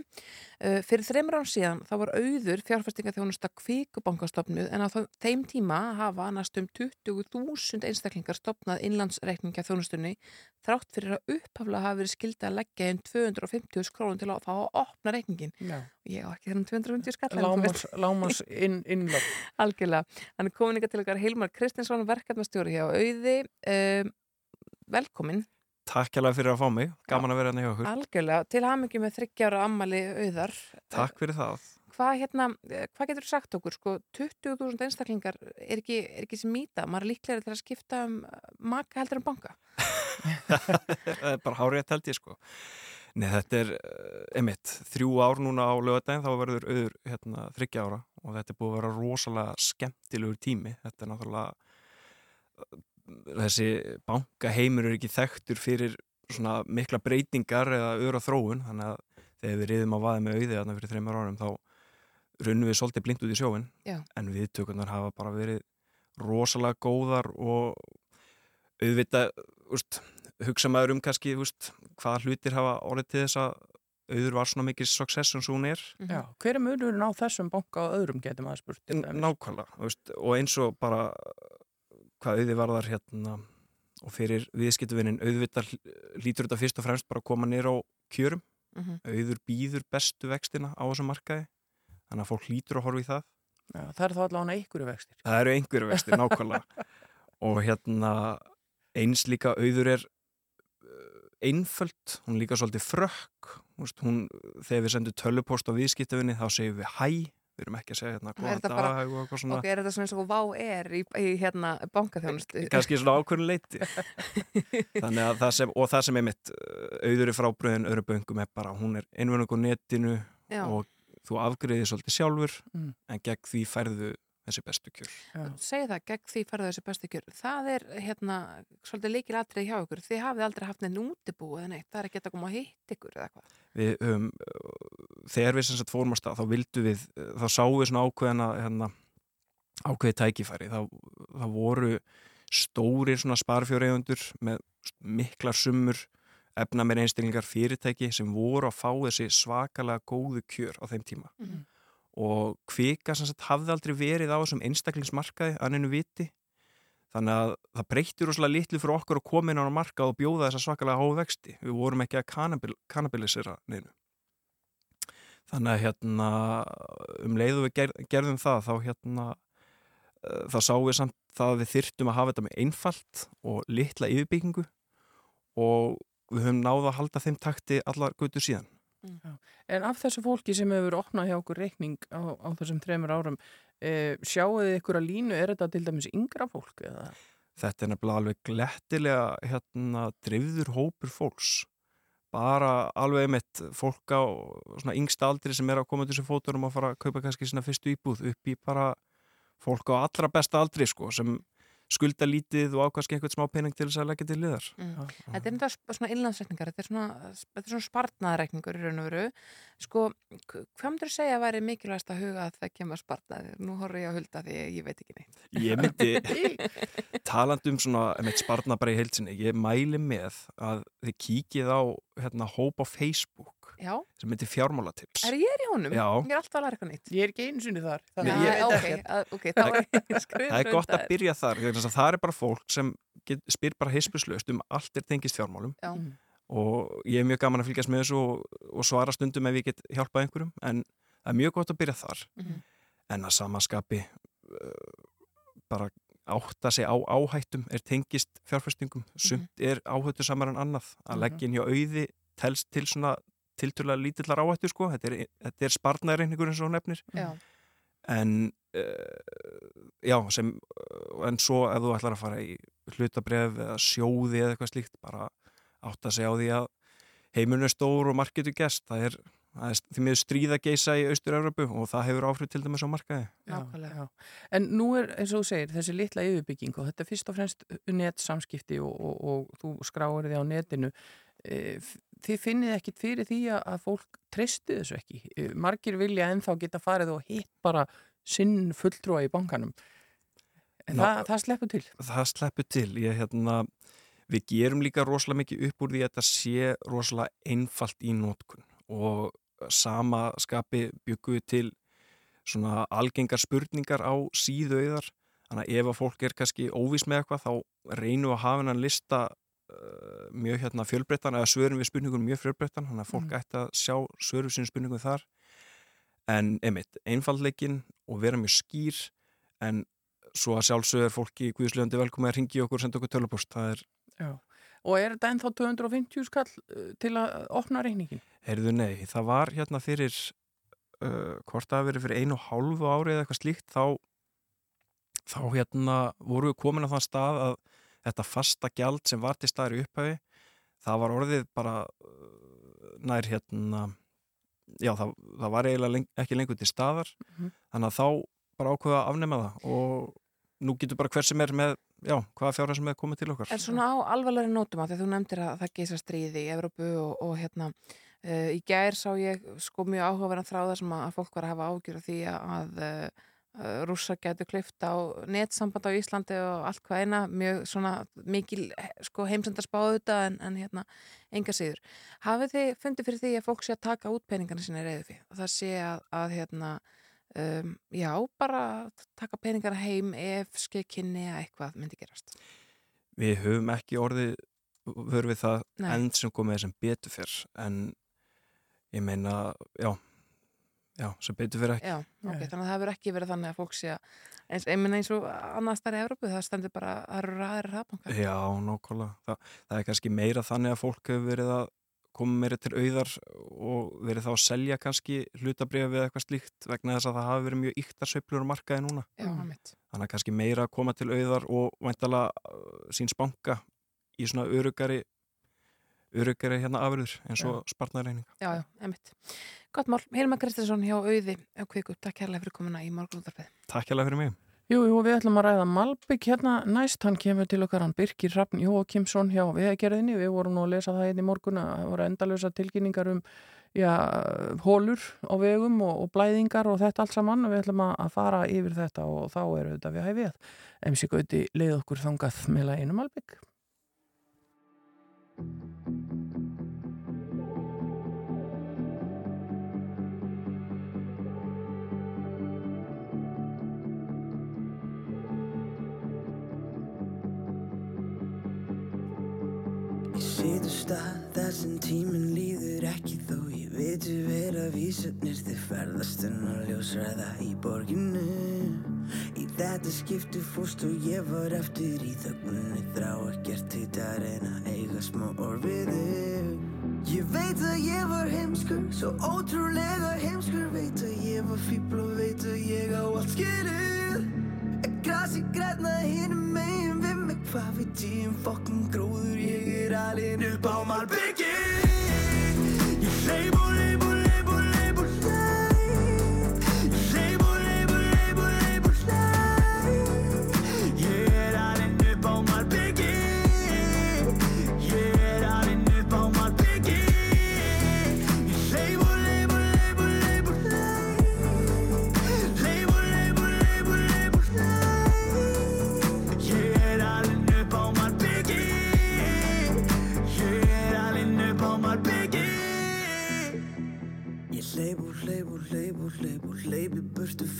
Fyrir þreymur án síðan þá var auður fjárfestingaþjónusta kvíkubankastofnuð en á þeim tíma hafa næstum 20.000 einstaklingar stopnað innlandsreikninga þjónustunni þrátt fyrir að upphaflega hafi verið skildi að leggja inn 250 krónum til að fá að opna reikningin. Já. Ég á ekki þennan 250 skall. lámars inn, innlöf. Algjörlega. Hann er komin ykkar til okkar Hilmar Kristinsson, verkefnastjóri hjá Auði. Um, velkomin, Takk hérlega fyrir að fá mig, gaman að vera hérna hjá okkur. algjörlega. Til hamingi með þryggjára ammali Auðar. Takk fyrir það. Hvað, hérna, eh, hvað getur sagt okkur? Sko, 20.000 einstaklingar er ekki, er ekki sem mýta. Maður er líklega til að skipta um eh, maka heldur en banka. Það er bara hárið held ég sko. Nei, þetta er uh, einmitt þrjú ár núna á lögadaginn, þá verður auður hérna, þryggja ára og þetta er búið að vera rosalega skemmtilegur tími. Þetta er náttúrulega, þessi bankaheimur er ekki þekktur fyrir svona mikla breytingar eða öðra þróun, þannig að þegar við riðum á vaði með auði þarna fyrir þreymar árum þá runnum við svolítið blind út í sjóin Já. en viðtökunar hafa bara verið rosalega góðar og auðvitað, úst, hugsa maður um kannski, úst, hvaða hlutir hafa orðið til þess að auður var svona mikið success eins og hún er Já, hver er munurinn á þessum banka og öðrum getum að spurt? til N- dæmis? nákvæmlega, úst, og eins og bara hvað auði varðar hérna og fyrir viðskiptuvinnin auðvitað lítur þetta fyrst og fremst bara að koma nýr á kjörum Mm auður býður bestu vextina á þessum markaði þannig að fólk lítur að horfa í það Já, það er þá allavega einhverju vextir. Það eru einhverju vextir, nákvæmlega. og hérna eins líka auður er uh, einföld, hún líka svolítið frökk. Hún, þegar við sendum tölupost á viðskiptafinni þá segjum við hæ, við erum ekki að segja hérna góðan dag bara- og eitthvað svona. Ok, er þetta svona eins og vá er í, í hérna bankaþjónustu? kannski svona ákveðin leiti þannig að það sem, og það sem er mitt auður er frábröðin öðru böngum er bara hún er einvörnum á netinu Já. og þú afgriðir svolítið sjálfur Mm. en gegn því færðu þessi bestu kjör. Segð það, gegn því farðu þessi bestu kjör. Það er hérna svolítið líkil atrið hjá ykkur. Þið hafið aldrei haft neinn útibú eða neitt. Það er ekki að koma að hitt ykkur eða hvað. við uh, þegar við sem sagt fórum á stað, þá vildu við, þá sáum við svona ákveðina, hérna, ákveði tækifæri, þá, þá voru stórir svona sparfjóreigundur með miklar summur efna með einstaklingar fyrirtæki sem voru að fá þessi svakalega góðu kjör á þeim tíma Mhm. Og kvika sem sagt hafði aldrei verið á þessum einstaklingsmarkaði anninu viti. Þannig að það breytti rosalega litlu fyrir okkur að koma inn á markað og bjóða þessa svakalega háu vexti. Við vorum ekki að kanabil, kanabilisera neinu. Þannig að hérna um leiðu við ger, gerðum það þá hérna uh, þá sáum við samt það að við þyrftum að hafa þetta með einfalt og litla yfirbyggingu og við höfum náða að halda þeim takti allar gutur síðan En af þessu fólki sem hefur opnað hjá okkur reikning á, á þessum þremur árum, e, sjáu þið ykkur að línu, er þetta til dæmis yngra fólk? Eða? þetta er nefnilega alveg glettilega hérna drifður hópur fólks bara alveg mitt fólk á svona yngsta aldri sem er að koma til þessu fóturum að fara að kaupa kannski svona fyrstu íbúð upp í bara fólk á allra besta aldri sko sem skulda lítið og ákvæmst einhvern smá pening til þess að leggja til liðar Mm. Þetta er þetta svona innlandsreikningar, þetta er svona, þetta er svona spartnaðreikningur í raun og veru. Sko, hvað myndur þú segja að væri mikilvægast að huga að það kemur spartnaði? Nú horfum ég að hulda því ég veit ekki neitt. ég myndi talandi um svona einmitt sparna bara í heilsinni ég mæli með að þið kíkið á hérna, hóp á Facebook Já, sem heitir fjármálatips er ég er í honum? Já. Ég er alltaf að læra eitthvað nýtt. Ég er ekki einu sinni þar. þannig Nei, að ég veit ok, ekkert. að, ok, þá er ég skrifin það er gott að byrja þar að það er bara fólk sem get, spyr bara hispuslaust um allt er tengist fjármálum Já. Mm. og ég er mjög gaman að fylgjast með þessu og, og svara stundum ef ég get hjálpað einhverjum en það er mjög gott að byrja þar Mhm. en að samaskapi uh, bara átta sig á áhættum er tengist fjárfestingum. Sumt er áhættu samar en annað. Að Mhm. leggja inn hjá auði telst til svona tilturlega lítillar áhættu sko, þetta er, þetta er sparnæðreiningur eins og hún nefnir. Já, en uh, já, sem en svo ef þú ætlar að fara í hlutabref eða sjóði eða eitthvað slíkt bara átt að segja á því að heimurinn er stór og marketu gest það er, það er því miður stríða geisa í Austur-Európu og það hefur áhrif til dæmis á markaði Nákvæmlega. já. En nú er, eins og þú segir, þessi litla yfirbygging og þetta er fyrst og fremst netsamskipti og, og, og þú skráir því á netinu. E, Þið finnið ekkit fyrir því að, að fólk treysti þessu ekki. E, Margir vilja ennþá geta farið og hitt bara sinn fulltrúa í bankanum. En Ná- það, það sleppur til. það sleppur til ég, hérna, við gerum líka rosalega mikið upp úr því að þetta sé rosalega einfalt í nótkun og sama skapi byggum við til svona algengar spurningar á síðu auðar þannig að ef að fólk er kannski óvís með eitthvað þá reynum við að hafa hennan lista uh, mjög hérna fjölbreyttan eða svörum við spurningunum mjög fjölbreyttan þannig að fólk Mm. ætti að sjá svörum sín spurningum þar en einmitt, einfaldleikin og vera mjög skýr en svo að sjálfsögur fólki í Guðslöndi velkomið að ringi okkur og senda okkur tölupost það er, Já. Og er þetta ennþá 250 skall uh, til að opna reyningin? heyrðu nei, það var hérna fyrir uh, hvort hafi verið fyrir einu hálfu ári eða eitthvað slíkt þá þá hérna voru við komin á þann stað að þetta fasta gjald sem var til staðar í upphæfi það var orðið bara uh, nær hérna já, það, það var eiginlega leng, ekki lengur til staðar Mhm. þannig að þá bara ákveða að afnema það og nú getur bara hver sem er með já, hvaða fjárhæð sem er komið til okkar. En svona á alvarlegri nótum að því að þú nefndir að það geisa stríði í Evrópu og, og hérna uh, í gær sá ég sko mjög áhugaverðan þráða sem að fólk var að hafa ágjur af því að uh, uh, rússar getur klift á netsamband á Íslandi og allt hvað eina. Mjög svona mikil eh, sko heimsendarspáðu þetta en, en hérna enga síður. Hafið þið fundið fyrir því að fólk sé að taka út peningana sinni reyðu fyrir og það sé að, að hérna um, já, bara taka peningana heim ef skekkinni eða eitthvað myndi gerast. við höfum ekki orðið höfum við það Nei. end sem komið sem betur fyrr en ég meina, já já, sem betur fyrr ekki Já, ok, Nei. þannig að það hefur ekki verið þannig að fólk sé að eins, ég meina eins og annað stærri Evrópu, það stendur bara það eru ræðir hraðbankar. Já, nákvæmlega. Þa, það er kannski meira þannig að fólk hefur verið að koma meira til auðar og verið þá að selja kannski hlutabrif eða eitthvað slíkt vegna þess að það hafi verið mjög yktar sveiflur á markaði núna. Já, mitt. Þannig að kannski meira að koma til auðar og væntalega uh, síns banka í svona örugari örugari hérna afurður eins og spartnareining. Já, já, emitt. Gott mál, Hilma Kristinsson hjá Auði á Kviku, takk kærlega fyrir komuna í morgunúttarpið. Takk hérlega fyrir mig. Jú, jú, við ætlum að ræða Malbygg hérna næst, hann kemur til okkar hann Birkir Hrafn Jóakimsson hjá veðgerðinni, við vorum nú að lesa það hérna í morgun að það voru endalösa tilkynningar um já, hólur á vegum og, og blæðingar og þetta allt saman og við ætlum að fara yfir þetta og þá eru þetta við hæfið. MC Gauti leið okkur þangað með læginu Malbygg. Situr stað þar sem tíminn líður ekki þó ég veitu vera vísarnir þið ferðast en að ljósræða í borginu Í þetta skipti fórst og ég var eftir í þöggunni þrá ekkert hitt að reyna að eiga smá þig. Ég veit að ég var heimskur, svo ótrúlega heimskur. Veit að ég var fíbl og veit að ég á allt skilið Er grasi græna hinum megin við mig Hvað veit ég um fokkin gróður Ég er alinn upp á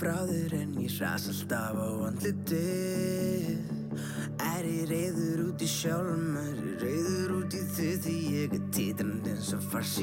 ras alltaf á andlitið Er ég reyður út í sjálfum, er ég reyður út í þau Því ég er titrand eins og fars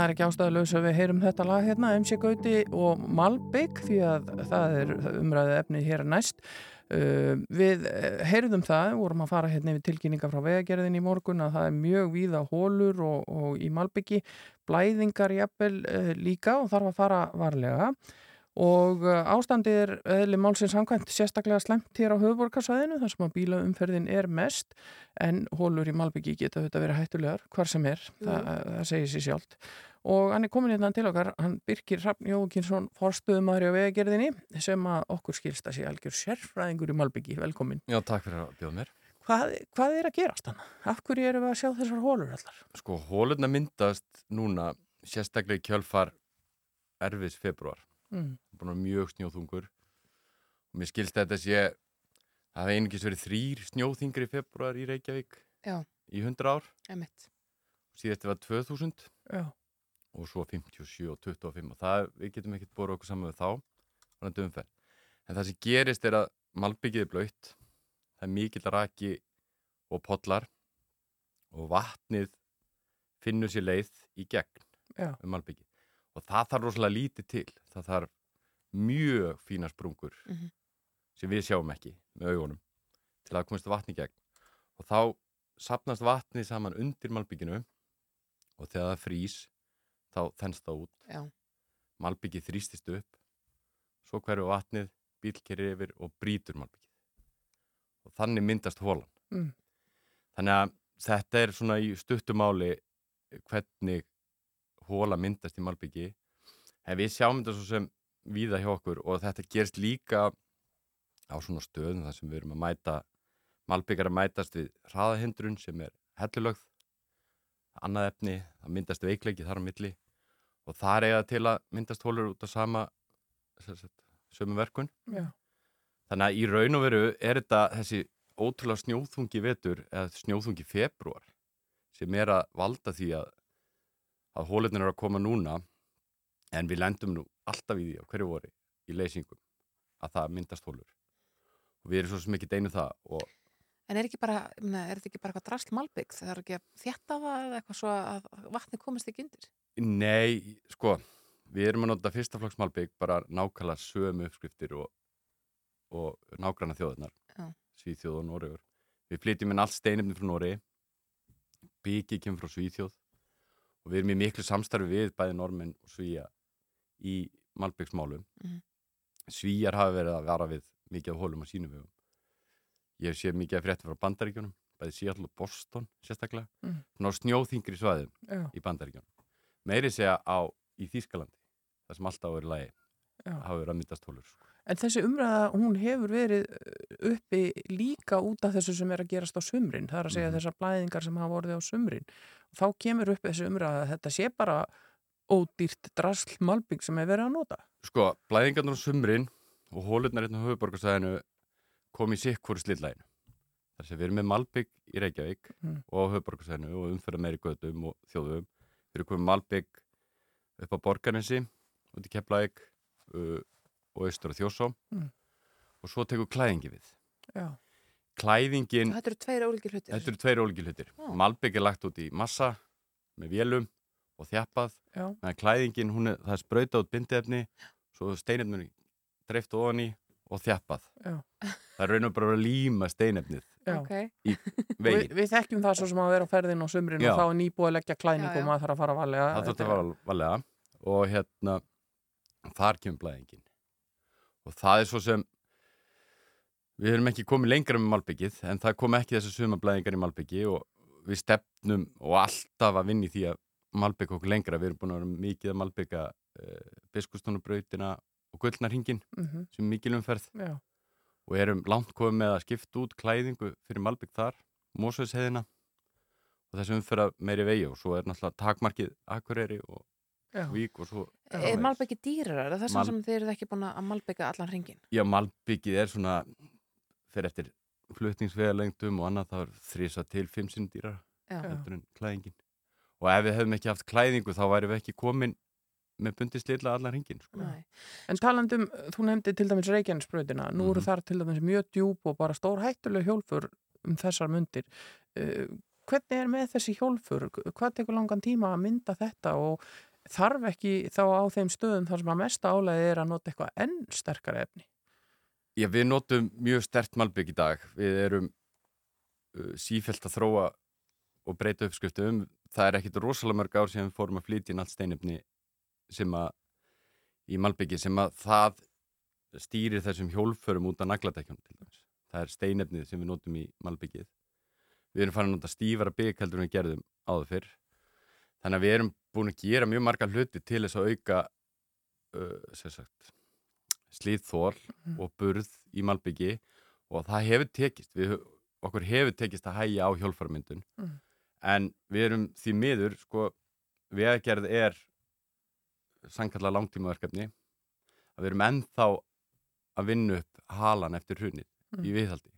það er ekki ástæðulegs að við heyrum þetta lag hérna, MC Gauti og Malbygg því að það er umræðið efni hér næst. Uh, við eh, heyrðum það, vorum að fara hérna yfir tilkynninga frá vegagerðin í morgun að það er mjög víða hólur og, og í Malbyggi blæðingar jafnvel uh, líka og þarf að fara varlega. Og uh, ástandið er eðli málsins samkvæmt sérstaklega slemt hér á höfuborgarsvæðinu þar sem að bílaumferðin er mest en hólur í Malbyggi geta þetta verið hættulegar hvar sem er, það, það segir sér sjálft og hann er komin hérna til okkar hann Birkir Hrafn Jókinsson forstuðumæri á vegagerðinni sem að okkur skilst að sé algjör sérfræðingur í Malbyggi, velkomin Já, takk fyrir að bjóða mér. hvað, hvað er að gerast hann? Af hverju erum við að sjá þessar hólur allar? Sko, hólurna myndast núna sérstaklega í kjölfar erfis februar. Mm. Að mjög snjóþungur. Og mér skilst að þetta sé, það hefði einungis verið þrýr snjóþingri í februar í Reykjavík Já, í 100 ár. Síðast var 2000 Já. Og svo 57 og 25 og það, við getum ekkert bóra okkur saman við þá, þannig umferð. En það sem gerist er að malbyggið er blöytt, það er mikill raki og pollar og vatnið finnur sér leið í gegn Já. um malbyggið. Og það þarf rosalega lítið til, það þarf mjög fína sprungur Mhm. sem við sjáum ekki með augunum til að komast vatni í gegn. Og þá sapnast vatnið saman undir malbygginu og þegar það frýs þá þennst það út. Já. malbyggið þrýstist upp svo hverju vatnið, bíl kerir yfir og brýtur malbyggið. Og þannig myndast hólan Mm. þannig að þetta er svona í stuttumáli hvernig hóla myndast í malbyggi. En við sjáum þetta svo sem víða hjá okkur og þetta gerst líka á svona stöðum þar sem við erum að mæta malbyggar að mætast við hraðahindrun sem er hellulögð annað efni, það myndast veikleiki þar á milli og það er eiga til að myndast hólur út af sama sömu verkun Já. þannig að í raun og veru er þetta þessi ótrúlega snjóþungi vetur eða snjóþungi februar sem er að valda því að að hólurnir eru að koma núna en við lendum nú alltaf í því á hverju voru í leysingum að það myndast hólur og við erum svo sem ekki deinu það og En er, bara, ég meina, er þetta ekki bara eitthvað drasl malbygg? Það er ekki að þjætta það eða eitthvað svo að vatni komist ekki undir? Nei, sko, við erum að nota fyrstaflokksmalbygg bara nákvæmlega sömu uppskriftir og, og nágranna þjóðunar, Já. Svíþjóð og Noregur. Við flytjum inn allt steinefni frá Noregi, byggi kemur frá Svíþjóð og við erum í miklu samstarfi við bæði normenn og Svíja í malbyggsmálum. Mhm. Svíjar hafa verið að vara við mikið af hólum á sínum vegum. Ég séð mikið af frétti frá bandaríkjunum, bæði Seattle og Boston sérstaklega, Mhm. svona á snjóþingri svæðum Já. í bandaríkjunum. Meiri segja á í Þýskalandi, það sem alltaf er lagi, hafa verið að myndast hólur. Sko. En þessi umræða, hún hefur verið uh, uppi líka út af þessu sem er að gerast á sumrin. Það er að segja Mhm. þessar blæðingar sem hafa orðið á sumrin. Þá kemur upp þessi umræða að þetta sé bara ódýrt drasl malbygg sem er verið að nota. Sko, blæðingarnar á sumrin og hólurnar hérna á höfuborgarsæðinu koma í sikkur slillæginu. Þar sem við erum með Malbygg í Reykjavík Mm. og á höfborgarsæðinu og umferða meiri gödum og þjóðum. Við erum komið Malbygg upp á Borgarnesi, í Keflæk uh, og austur á Þjósó Mm. og svo tekur klæðingi við. Já. Klæðingin, Þetta eru tveir ólíkir hlutir. þetta eru tveir ólíkir hlutir. Já. Malbygg er lagt út í massa með vélum og þjappað. Já. Meðan klæðingin, hún er, það er sprautað út bindiefni, svo steinefnir dreift ofan í og þjappað. Já. Það er raun og bara að líma steinefnið Já. Ok. í veginn. við þekkjum það svo sem að vera á ferðin á sumrin Já. og þá er nýbúið að leggja já. og maður þarf að fara valega. Það þurfti að fara valega og hérna þar kemur blæðingin og það er svo sem við erum ekki komið lengra með Malbyggið en það kom ekki þessu suma blæðingar í Malbyggi og við stefnum og alltaf að vinna í því að Malbygg okkur lengra, við erum búin að vera mikið að Malbygga uh, biskustónubrautina og gullnarhingin Mhm. sem er mikil umferð Já. og erum langt komið með að skipta út klæðingu fyrir Malbygg þar, Mósveitsheiðina og þessi umferða meiri vegi og svo er náttúrulega takmarkið Akureyri og Já. Vík og svo Er malbyggi dýrar? Er það þess Mal- sem þið eruð ekki búin að malbygga allan hringin? Já, Malbyggið er svona fyrir eftir flutningsvegalengdum og annað það er þrisa til fimm sinn dýra Já. heldur en klæðingin og ef við hefum ekki haft klæðingu þá væri við ekki komin með bundi slilla allan hringin sko. Nei. En talandum, þú nefndi til dæmis Reykjanesbrautina, nú eru Mhm. þar til dæmis mjög djúb og bara stór hættuleg hjólfur um þessar mundir. Uh, hvernig er með þessi hjólfur? Hvað tekur langan tíma að mynda þetta og þarf ekki þá á þeim stöðum þar sem að mesta álæði er að nota eitthvað enn sterkara efni? Já, við notum mjög stert Malbygg í dag við erum uh, sífælt að þróa og breyta uppskriftum það er ekkit rosalega mörg ár sem við fórum að flytja inn allt steinefni sem að í Malbyggi sem að það stýrir þessum hjólförum út af nagladekjum til dæmis. Það er steinefnið sem við notum í Malbyggið. Við erum farin að nota stífara bygg heldur en við gerðum áður fyrr. Þannig að við erum búin að gera mjög marga hluti til þess að auka uh, slíðþól og burð í Malbyggi og það hefur tekist. Við, okkur hefur tekist að hægja á hjólfarmyndun Mm. en við erum því miður sko, vegagerð er sannkalla langtímaverkefni að við erum ennþá að vinna upp halan eftir hrunið Mm. í viðhaldi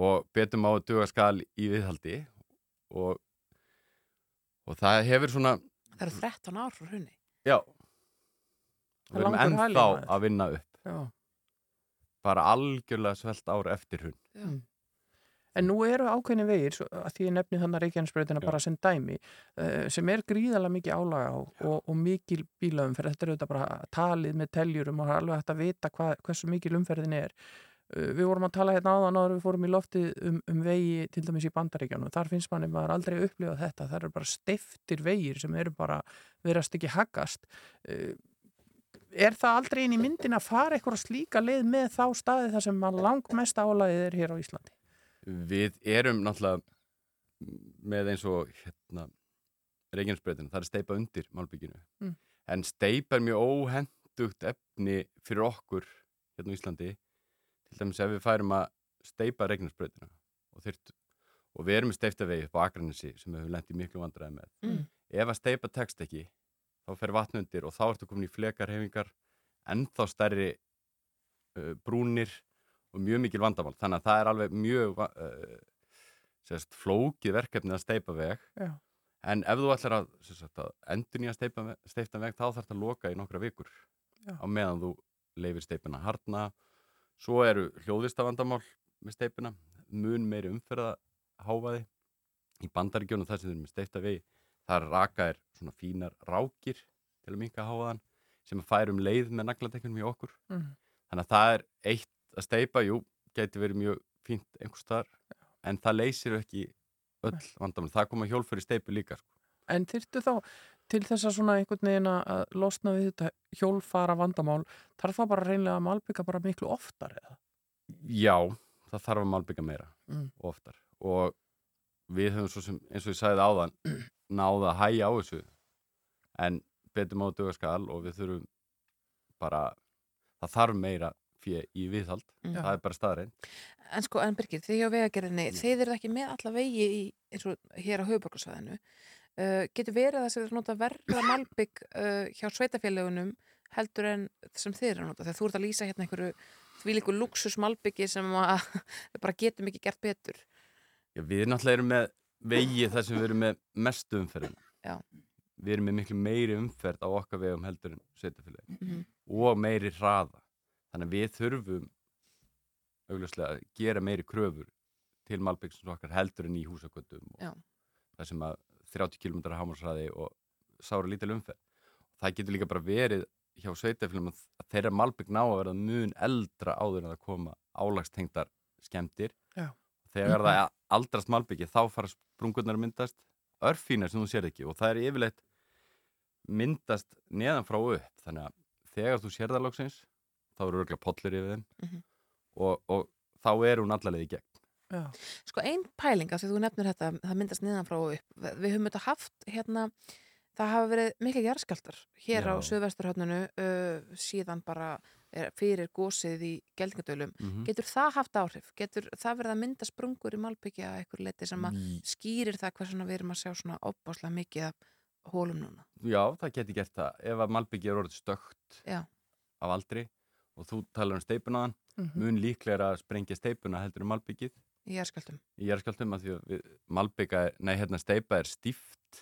og betum á að duga skal í viðhaldi og, og það hefur svona Það eru 13 ár frá hrunni. já við erum ennþá að vinna upp Já. bara algjörlega svelt ár eftir hrun Já. En nú eru ákveðni vegir, að því ég nefni þannig Reykjanesbrautina Já. bara sem dæmi, uh, sem er gríðarlega mikið álaga á og, og mikil bílaumferð. Þetta er auðvitað bara talið með teljurum og alveg hægt að vita hva, hversu mikil umferðin er. Uh, við vorum að tala hérna áðan áður við fórum í loftið um, um vegi til dæmis í bandaríkjanum. Þar finnst manni maður aldrei upplifað þetta. Það eru bara steiftir vegir sem eru bara verast ekki haggast. Uh, er það aldrei inn í myndin að fara eitthvað slíka leið með þá staði þar sem langmest álagið er hér á Íslandi? Við erum náttúrulega með eins og hérna Reykjanesbreytin, það er steipa undir Malbygginu Mm. en steipa er mjög óhendugt efni fyrir okkur hérna á Íslandi til dæmis ef við færum að steipa Reykjanesbreytina og, þyrt, og við erum með steiftavegi upp á Akranesi sem við höfum lent í miklu vandræði með Mm. ef að steipa tekst ekki þá fer vatn undir og þá ertu komin í flekarhefingar ennþá stærri uh, brúnir og mjög mikil vandamál þannig að það er alveg mjög uh, sérst, flókið verkefni að steipa veg Já. en ef þú ætlar að, sérst, að endur nýja steipta veg þá þarf það að loka í nokkra vikur Já. á meðan þú leifir steipina harna svo eru hljóðistavandamál með steipina, mun meiri umferða háfaði í bandaríkjónu þar sem þeir eru með steipta vegi þar raka er svona fínar rákir til að minka háfaðan sem að færa um leið með naglatekkunum í okkur Mm. þannig að það er eitt að steipa, jú, geti verið mjög fínt einhvers staðar, en það leysir ekki öll vandamál, það koma hjólfur í steipu líka sko. En þyrftu þá til þess að svona einhvern veginn að losna við þetta hjólfara vandamál, þarf það bara reynlega að malbygga bara miklu oftar eða? Já, það þarf að malbygga meira Mm. og oftar og við höfum svo sem, eins og ég sagði áðan náða að hæja á þessu en betur má duga skal og við þurfum bara það þarf meira fyrir í viðhald Mm. það er bara staðrein En sko, en Birgir, þið hjá vegagerðinni, þið eru ekki með alla vegi í, eins og hér á höfuborgarsvæðinu. Uh, getur verið að þess að nota verða malbygg uh, hjá sveitafélagunum heldur en sem þið eru að nota? Þegar þú ert að lýsa hérna einhverju því líku luxus malbyggi sem að bara getum ekki gert betur Já, við náttúrulega erum með vegi þar sem við erum með mestu umferðin. Já. Við erum með miklu meiri umferð á okkar vegum heldur en sveitafélagi Mhm. og meiri hraða. Þannig að við þurfum augljóslega að gera meiri kröfur til malbyggsins okkar heldur en í húsakvöldum og það sem að 30 km hámarsraði og sára lítil umferð. Það getur líka bara verið hjá sveitafélagum að að þeirra malbygg ná að verða mun eldra áður en það koma álagstengdar skemmtir Já. þegar það er aldrast malbyggi þá fara sprungurnar að myndast örfínar sem þú sér ekki og það er yfirleitt myndast neðan frá upp þannig að þegar þú sér það loksins þá eru örgulega pollir yfir þeim Mhm. og, og þá er hún allarleið í gegn Já. Sko ein pæling, af því þú nefnir þetta, það myndast niðan frá og upp. Við höfum þetta haft hérna, það hafa verið mikla jarðskjaldar hér á Já. Suðvesturhöfnunu uh, síðan bara er, fyrir gósið í Geldingadölum. Mhm. Getur það haft áhrif? Getur það verið að mynda sprungur í Malbyggja eitthvað leiti sem að skýrir það hversuna við erum að sjá svona opbáslega mikið af hólum núna? Já, það geti gert það ef að malbyggi er orðið stökt Já. af aldri og þú talar um steipunaðan Mhm. mun líklega að sprengja steipuna heldur um malbyggið Í jarðskjaldum. í jarðskjaldum að því malbygga, nei hérna steipa er stíft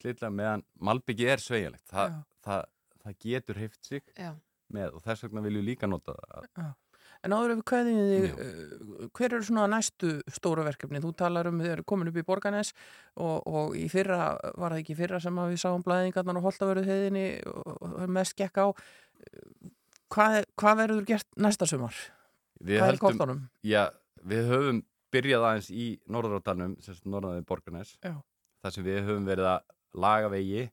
slitlega meðan malbyggi er sveigjanlegt Þa, Já. það, það getur heift sig Já. með og þess vegna viljum við líka nota það Já. En áður ef við kveðum þig, uh, hver eru svona næstu stóra verkefni? Þú talar um þið eru komin upp í Borganes og, og í fyrra, var það ekki fyrra sem við sáum blæðingarnar og holtavöruð heiðinni og, og mest gekk á. Hvað, hvað verður gert næsta sumar? Við Hvað er í höldum- kortunum? Já, við höfum byrjað aðeins í Norðurátanum, sem sagt norðaðið Borgarnes. Þar sem við höfum verið að laga vegi,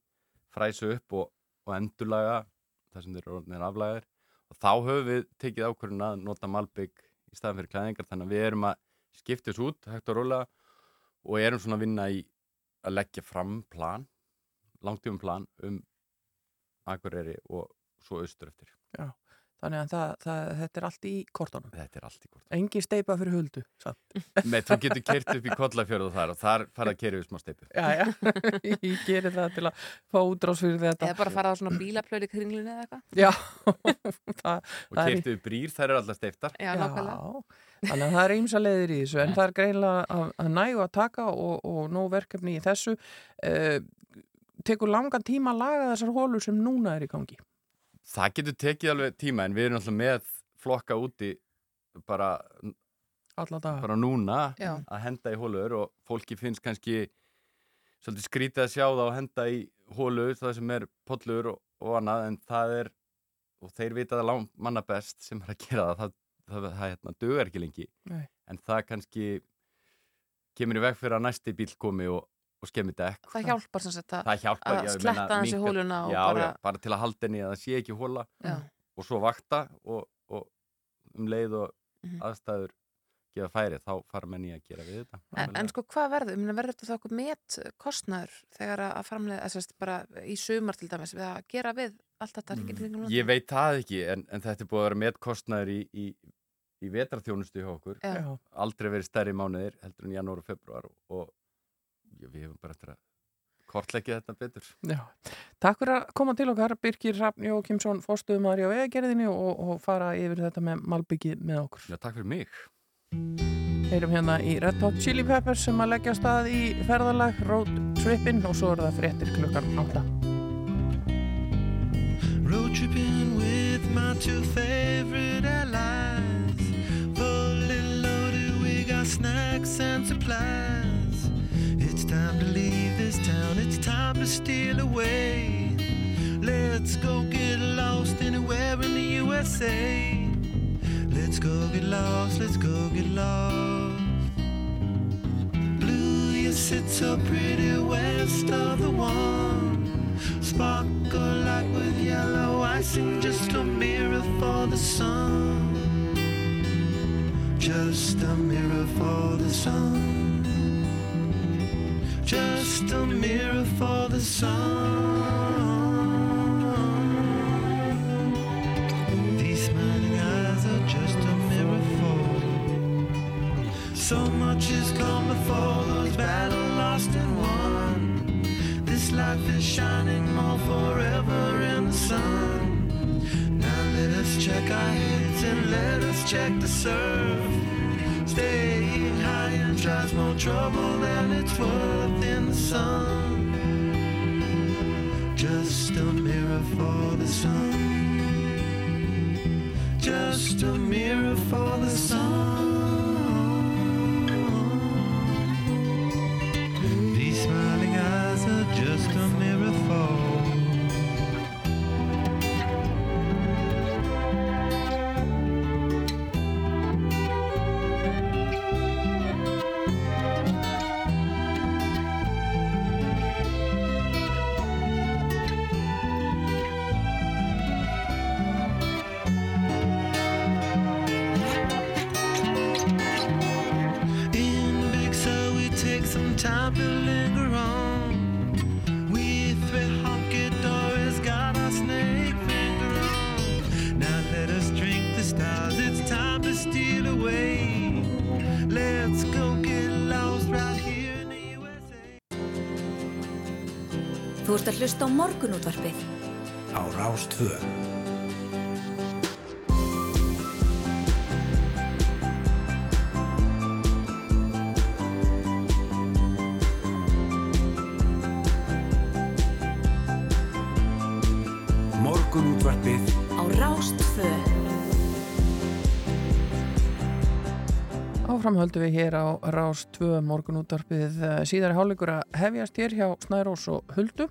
fræsa upp og, og endurlaga þar sem þeir eru aflagaðir og þá höfum við tekið ákvörðun að nota malbygg í staðan fyrir klæðingar. Þannig að við erum að skipta þessu út hægt og rólega og erum svona að vinna í að leggja fram plan langtífum plan um Akureyri og svo austur eftir. Já, þannig að það, það, þetta er allt í kortunum. Þetta er allt í kortunum. Engin steipa fyrir huldu, satt. Nei, þú getur kert upp í kollafjörðu og þar og þar fara að kera við smá steipu Já, já, ég gerir það til að fá útrás fyrir þetta. Eða bara fara á svona bílaplöð í kringlunni eða eitthvað? Já, það, og er kertu við brýr, þær eru alltaf steiftar Já, nákvæmlega. Þannig að það er ýmsa leiðir í þessu en það er greinlega að, að nægu að taka og, og nóg verkefni í þessu uh, tekur langan tíma að laga þessar hólur sem núna er í gangi það getur tekið alveg tíma en við erum alltaf með flokka úti bara, bara núna Já. að henda í hólur og fólki finnst kannski svolítið skrítið að sjá það og henda í hólu það sem er pollur og, og annað en það er og þeir vita það lang manna best sem er að gera það það, það, það, það hérna, dugar ekki lengi Nei. en það kannski kemur í veg fyrir að næsti bíl komi og, og skemmi dekk Það hjálpar sem sagt að, það hjálpar að já, ég meina, sletta hans í hóluna og já, bara, já, bara til að halda henni að það sé ekki hóla Já. og svo vakta og, og um leið og Mhm. aðstæður gefa færi þá fara menni að gera við þetta en, en sko hvað verður, Meni, verður þetta þá okkur met kostnaður þegar að framlega, þess að bara í sumar til dæmis, við að gera við allt þetta mm. kringum ég veit það ekki en, en þetta er búið að vera metkostnaður í, í, í vetraþjónustu hjá okkur Já. Aldrei verið stærri mánuðir heldur en janúar og februar og við hefum bara eftir að kortleggja þetta betur Já. Takk fyrir að koma til okkar Birgir Rafn Jókimsson, fórstuðumari á vegagerðinni og, og fara yfir þetta með Malbyggi með okkur Já, takk fyrir mig Heyrum hérna í Red Hot Chili Peppers sem að leggja stað í ferðalag Road Trippin og svo er það fréttir klukkan 8 Road tripping with my two favorite allies. Fully loaded, we got snacks and supplies. Time to leave this town, it's time to steal away. Let's go get lost anywhere in the USA. Let's go get lost, let's go get lost. Blue, you sit so pretty west of the one. Sparkle like with yellow icing, just a mirror for the sun. Just a mirror for the sun. Just a mirror for the sun. These smiling eyes are just a mirror for. So much has come before those battles lost and won. This life is shining more forever in the sun. Now let us check our heads and let us check the surf. Staying high and tries more trouble than it's worth in the sun. Just a mirror for the sun. Just a mirror for the sun. Time to linger on. We three honky dories got our snake finger on. Now let us drink the stars, it's time to steal away. Let's go get lost right here in the USA. Þú ert að hlusta á morgunútvarpið á Rástvö. Höldum við hér á Rás 2 morgunúttarpið síðari hálfleikur að hefjast hér hjá Snærós og Huldu.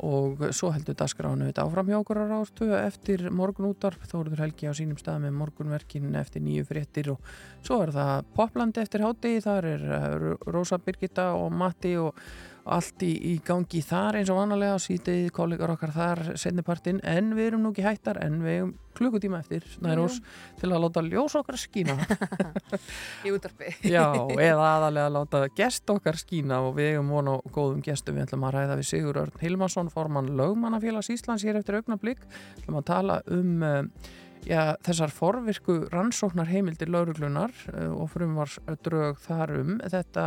Og svo heldur dagskránu þetta áfram hjá okkur á Rás 2 eftir morgunúttarp Þóruður Helgi á sínum stað með morgunverkin eftir nýju fréttir og svo er það Poplandi eftir hátegi, þar er eh, Rósa Birgitta og Matti og allt í, í gangi þar eins og vanalega síðdegið kollegar okkar þar sennipartinn en við erum nú ekki hættar en við erum klukkutíma eftir Snærós til að láta ljós okkar skína. Í útarpi Já, eða aðalega að láta gest okkar skína og við eigum von á góðum gestum. Við ætlum að ræða við Sigur Örn Hilmarsson formann lögmannafélags Íslands hér eftir augnablík ætlum að tala um uh, já, þessar forvirku rannsóknar heimildir lauruglunar uh, og frumvars drög þar um. Þetta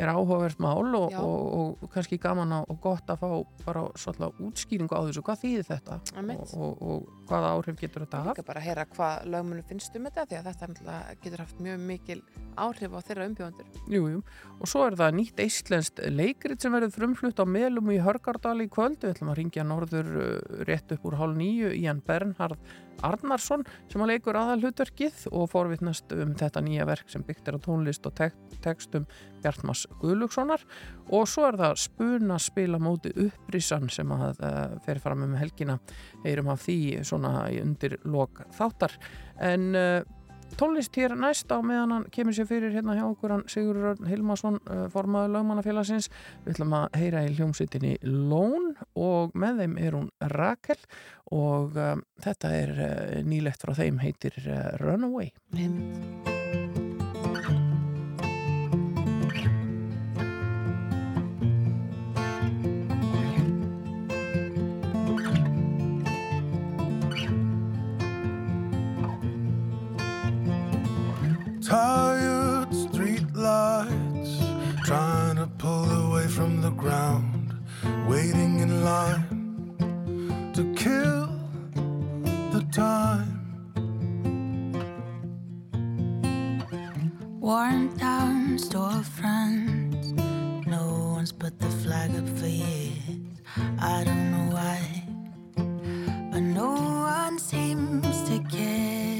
er áhugavert mál og, og, og kannski gaman og gott að fá bara svolítið útskýringu á þessu, hvað þýðir þetta? Og, og, og hvaða áhrif getur þetta haft? Líka bara að heyra hvað lögmunum finnst um þetta því að þetta getur haft mjög mikil áhrif á þeirra umbjóðandur. Jú, jú, og svo er það nýtt eistlenskt leikrit sem verður frumflutt á meðlum í Hörgardal í kvöld. Við ætlum að ringja norður uh, rétt upp úr hálf nýju hann Bernhard Arnarsson sem að leikur aðal hlutverkið og forvitnast um þetta nýja verk sem byggt er á tónlist og tek tekstum Bjartmas Guðlugssonar og svo er það spuna spila móti upprísan sem að uh, fer fram um helgina. Heyrum af því svona undir lok þáttar. En uh, tónlist hér næst á meðan hann kemur sér fyrir hérna hjá okkur hann Sigurður Hilmarsson uh, formaður lögmannafélagsins. Við ætlum að heyra í hljómsveitinni Lón og með þeim er hún Rakel og um, þetta er uh, nýlegt frá þeim heitir uh, Runaway Tired street lights, trying to pull away from the ground, waiting in line to kill the time. Worn down storefronts, no one's put the flag up for years. I don't know why, but no one seems to care.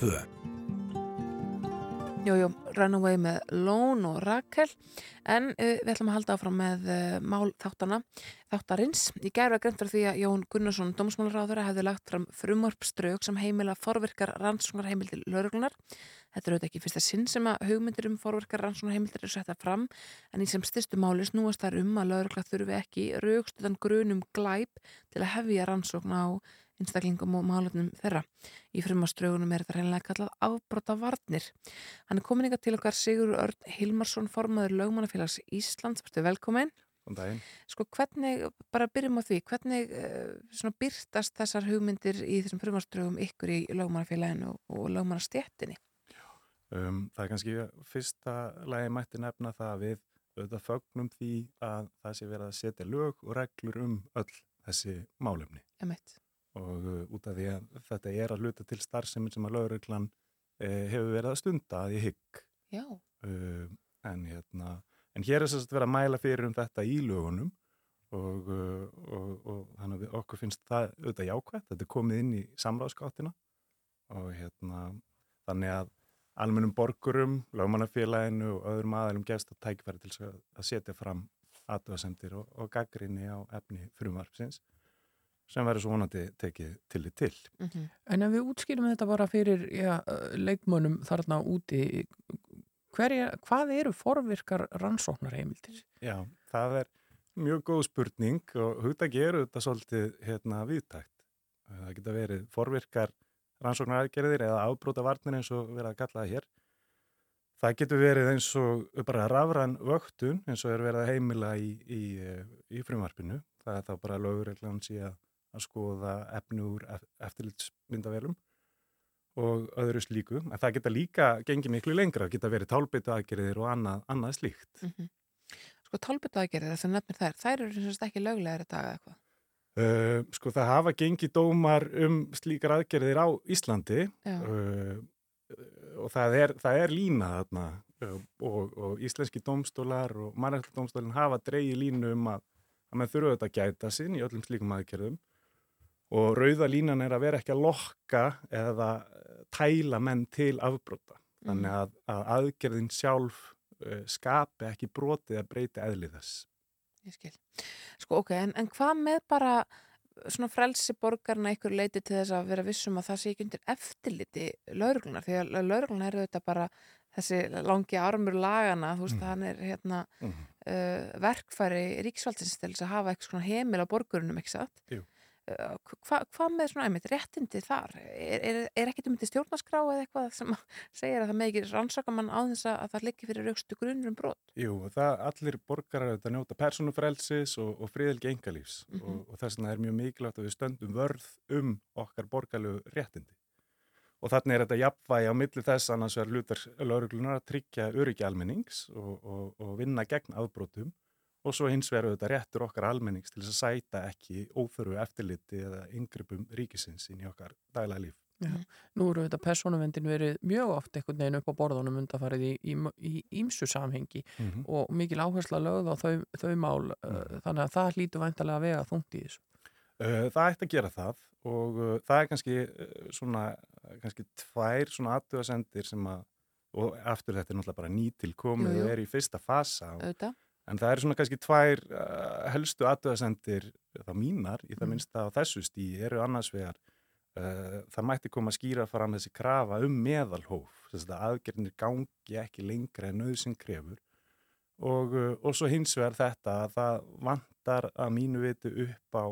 2. Jújú, Runaway með Lone og Rakel en uh, við ætlum að halda áfram með uh, mál þáttana, þáttarins. Í gæru að greint fyrir því að Jón Gunnarsson, dómsmálaráður, hefði lagt fram frumvarpströg sem heimila forvirkar rannsóknarheimildir lauruglunar. Þetta er auðvitað ekki fyrsta sinn sem að hugmyndir um forvirkar rannsóknarheimildir eru setta fram en í sem styrstu máli snúast þar um að laurugla þurfi ekki raugstuðan grunum glæp til að hefja rannsókn á einstaklingum og málefnum þeirra. Í frumaströgunum er þetta reynilega kallað afbrota varnir. Hann er komin ykkar til okkar Sigur Örn Hilmarsson, formaður lögmannafélags Íslands. Vertu velkomin. Góðan daginn. Sko hvernig, bara byrjum á því, hvernig uh, svona byrtast þessar hugmyndir í þessum frumaströgum ykkur í lögmannafélaginu og, og lögmannastjættinni? Um, það er kannski fyrsta lagi mætti nefna það að við auðvitað fögnum því að það sé verið að setja lög og reglur um öll þessi málefni. Emmett. Og uh, út af því að þetta er að hluta til starfsemin sem að lögreglan uh, hefur verið að stunda að ég hygg. Já. Uh, en, hérna, en hér er sérst verið að mæla fyrir um þetta í lögunum og, uh, og, og þannig að okkur finnst það auðvitað jákvæmt. Þetta er komið inn í samráðskáttina og hérna, þannig að almennum borgurum, lögmannafélaginu og öðrum aðeilum gefst að tækifæri til þess að, að setja fram aðtöðasendir og, og gaggrinni á efni frumvarpsins sem verður svo vonandi tekið tillit til. Mhm. En ef við útskýrum þetta bara fyrir já, leikmönnum þarna úti, hverja, hvað eru forvirkar rannsóknarheimildir? Já, það er mjög góð spurning og hugtaki eru þetta svolítið hérna viðtækt. Það geta verið forvirkar rannsóknaraðgerðir eða afbróta varnir eins og verið að kalla það hér. Það getur verið eins og bara rafran vöktun eins og er verið að heimila í, í, í frumvarpinu. Það er þá bara lögurreglan síðan að skoða efni úr eftirlitsmyndavelum og öðru slíku. En það geta líka gengið miklu lengra, það geta verið tálbyttu aðgerðir og annað, annað slíkt. Mm -hmm. Sko tálbyttu aðgerðir, þess að nefnir þær, þær eru semst ekki löglegar í dag eða eitthvað? Uh, sko það hafa gengið dómar um slíkar aðgerðir á Íslandi uh, og það er, það er lína þarna uh, og, og íslenski dómstólar og mannættdómstólinn hafa dreigi línu um að, að maður þurfa þetta að gæta sinn í öllum slíkum aðgerðum og rauða línan er að vera ekki að lokka eða tæla menn til afbrota þannig að, að aðgerðin sjálf skapi ekki brotið að breyta eðlið þess Ég skil. Sko ok, en, en hvað með bara svona frelsi borgarna ykkur leiti til þess að vera vissum að það sé ekki undir eftirliti lauruglunar, því að lauruglunar eru þetta bara þessi langi armur lagana, þú veist, mm. hann er hérna mm. uh, verkfæri ríksvaldsins til þess að hafa eitthvað heimil á borgurunum, ekki satt? Jú. Hvað hva með svona einmitt réttindi þar? Er, er, er ekkit um þetta stjórnaskrá eða eitthvað sem segir að það með ekki rannsaka mann á þess að það liggi fyrir raukstu grunur um brot? Jú, það allir borgarar þetta njóta persónufrelsis og, og friðelgi engalífs mm -hmm. og, og þess vegna er mjög mikilvægt að við stöndum vörð um okkar borgarlegu réttindi. Og þannig er þetta jafnvægi á milli þess annars er hlutar lauruglunar að tryggja öryggi almennings og, og vinna gegn aðbrotum og svo hins veru þetta réttur okkar almennings til þess að sæta ekki óþörfu eftirliti eða yngrypum ríkisins inn í okkar daglega líf. Já. Nú eru þetta persónuvendin verið mjög oft einhvern veginn upp á borðunum undarfarið í ímsu samhengi mm -hmm. og mikil áhersla lögð á þau, þau mál mm -hmm. þannig að það hlýtu væntalega að vega þungt í þessu. Uh, það ætti að gera það og uh, það er kannski svona, kannski tvær svona aðtöðasendir sem að, og aftur þetta er náttúrulega bara nýtilkomið Jú, jú. og er í fyrsta fasa og, auðvitað. En það er svona kannski tvær uh, helstu aðtöðasendir það mínar í það Mm. minnsta á þessu stíi eru annars vegar uh, það mætti koma að skýra fram þessi krafa um meðalhóf þess að aðgerðinir gangi ekki lengra en auðsinn krefur og, uh, og svo hins vegar þetta að það vantar að mínu viti upp á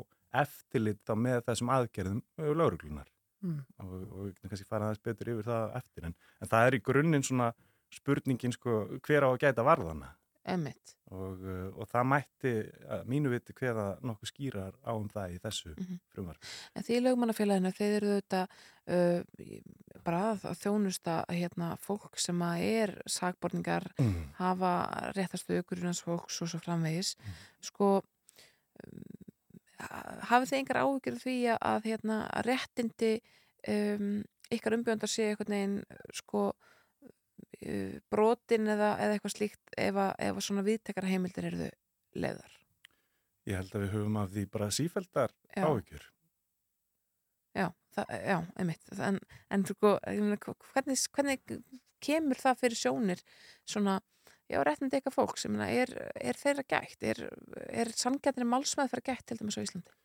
eftirlit þá með þessum aðgerðum lauruglunar Mm. og, og kannski fara aðeins betur yfir það eftir en, en það er í grunninn svona spurningin sko hver á að gæta varðana Emmitt. og, uh, og það mætti mínu viti hveða nokkuð skýrar á um það í þessu mm Mhm. frumvar En því lögmannafélaginu, þeir eru þetta uh, bara að þjónusta hérna, fólk sem að er sagborningar, Mhm. hafa réttastu aukurinn fólks og svo framvegis. Sko, um, hafið þið engar af því að, hérna, að réttindi um, ykkar umbjöndar sé eitthvað neginn sko brotin eða, eða eitthvað slíkt ef að, ef að svona viðtekara heimildir eru þau leiðar? Ég held að við höfum af því bara sífældar áhyggjur Já, það, já, einmitt. En, en sko, hvernig, hvernig kemur það fyrir sjónir svona, já, réttindi eitthvað fólks, ég meina, er, er þeirra gætt? Er, er sangjarnir málsmeð fyrir gætt til dæmis á Íslandi?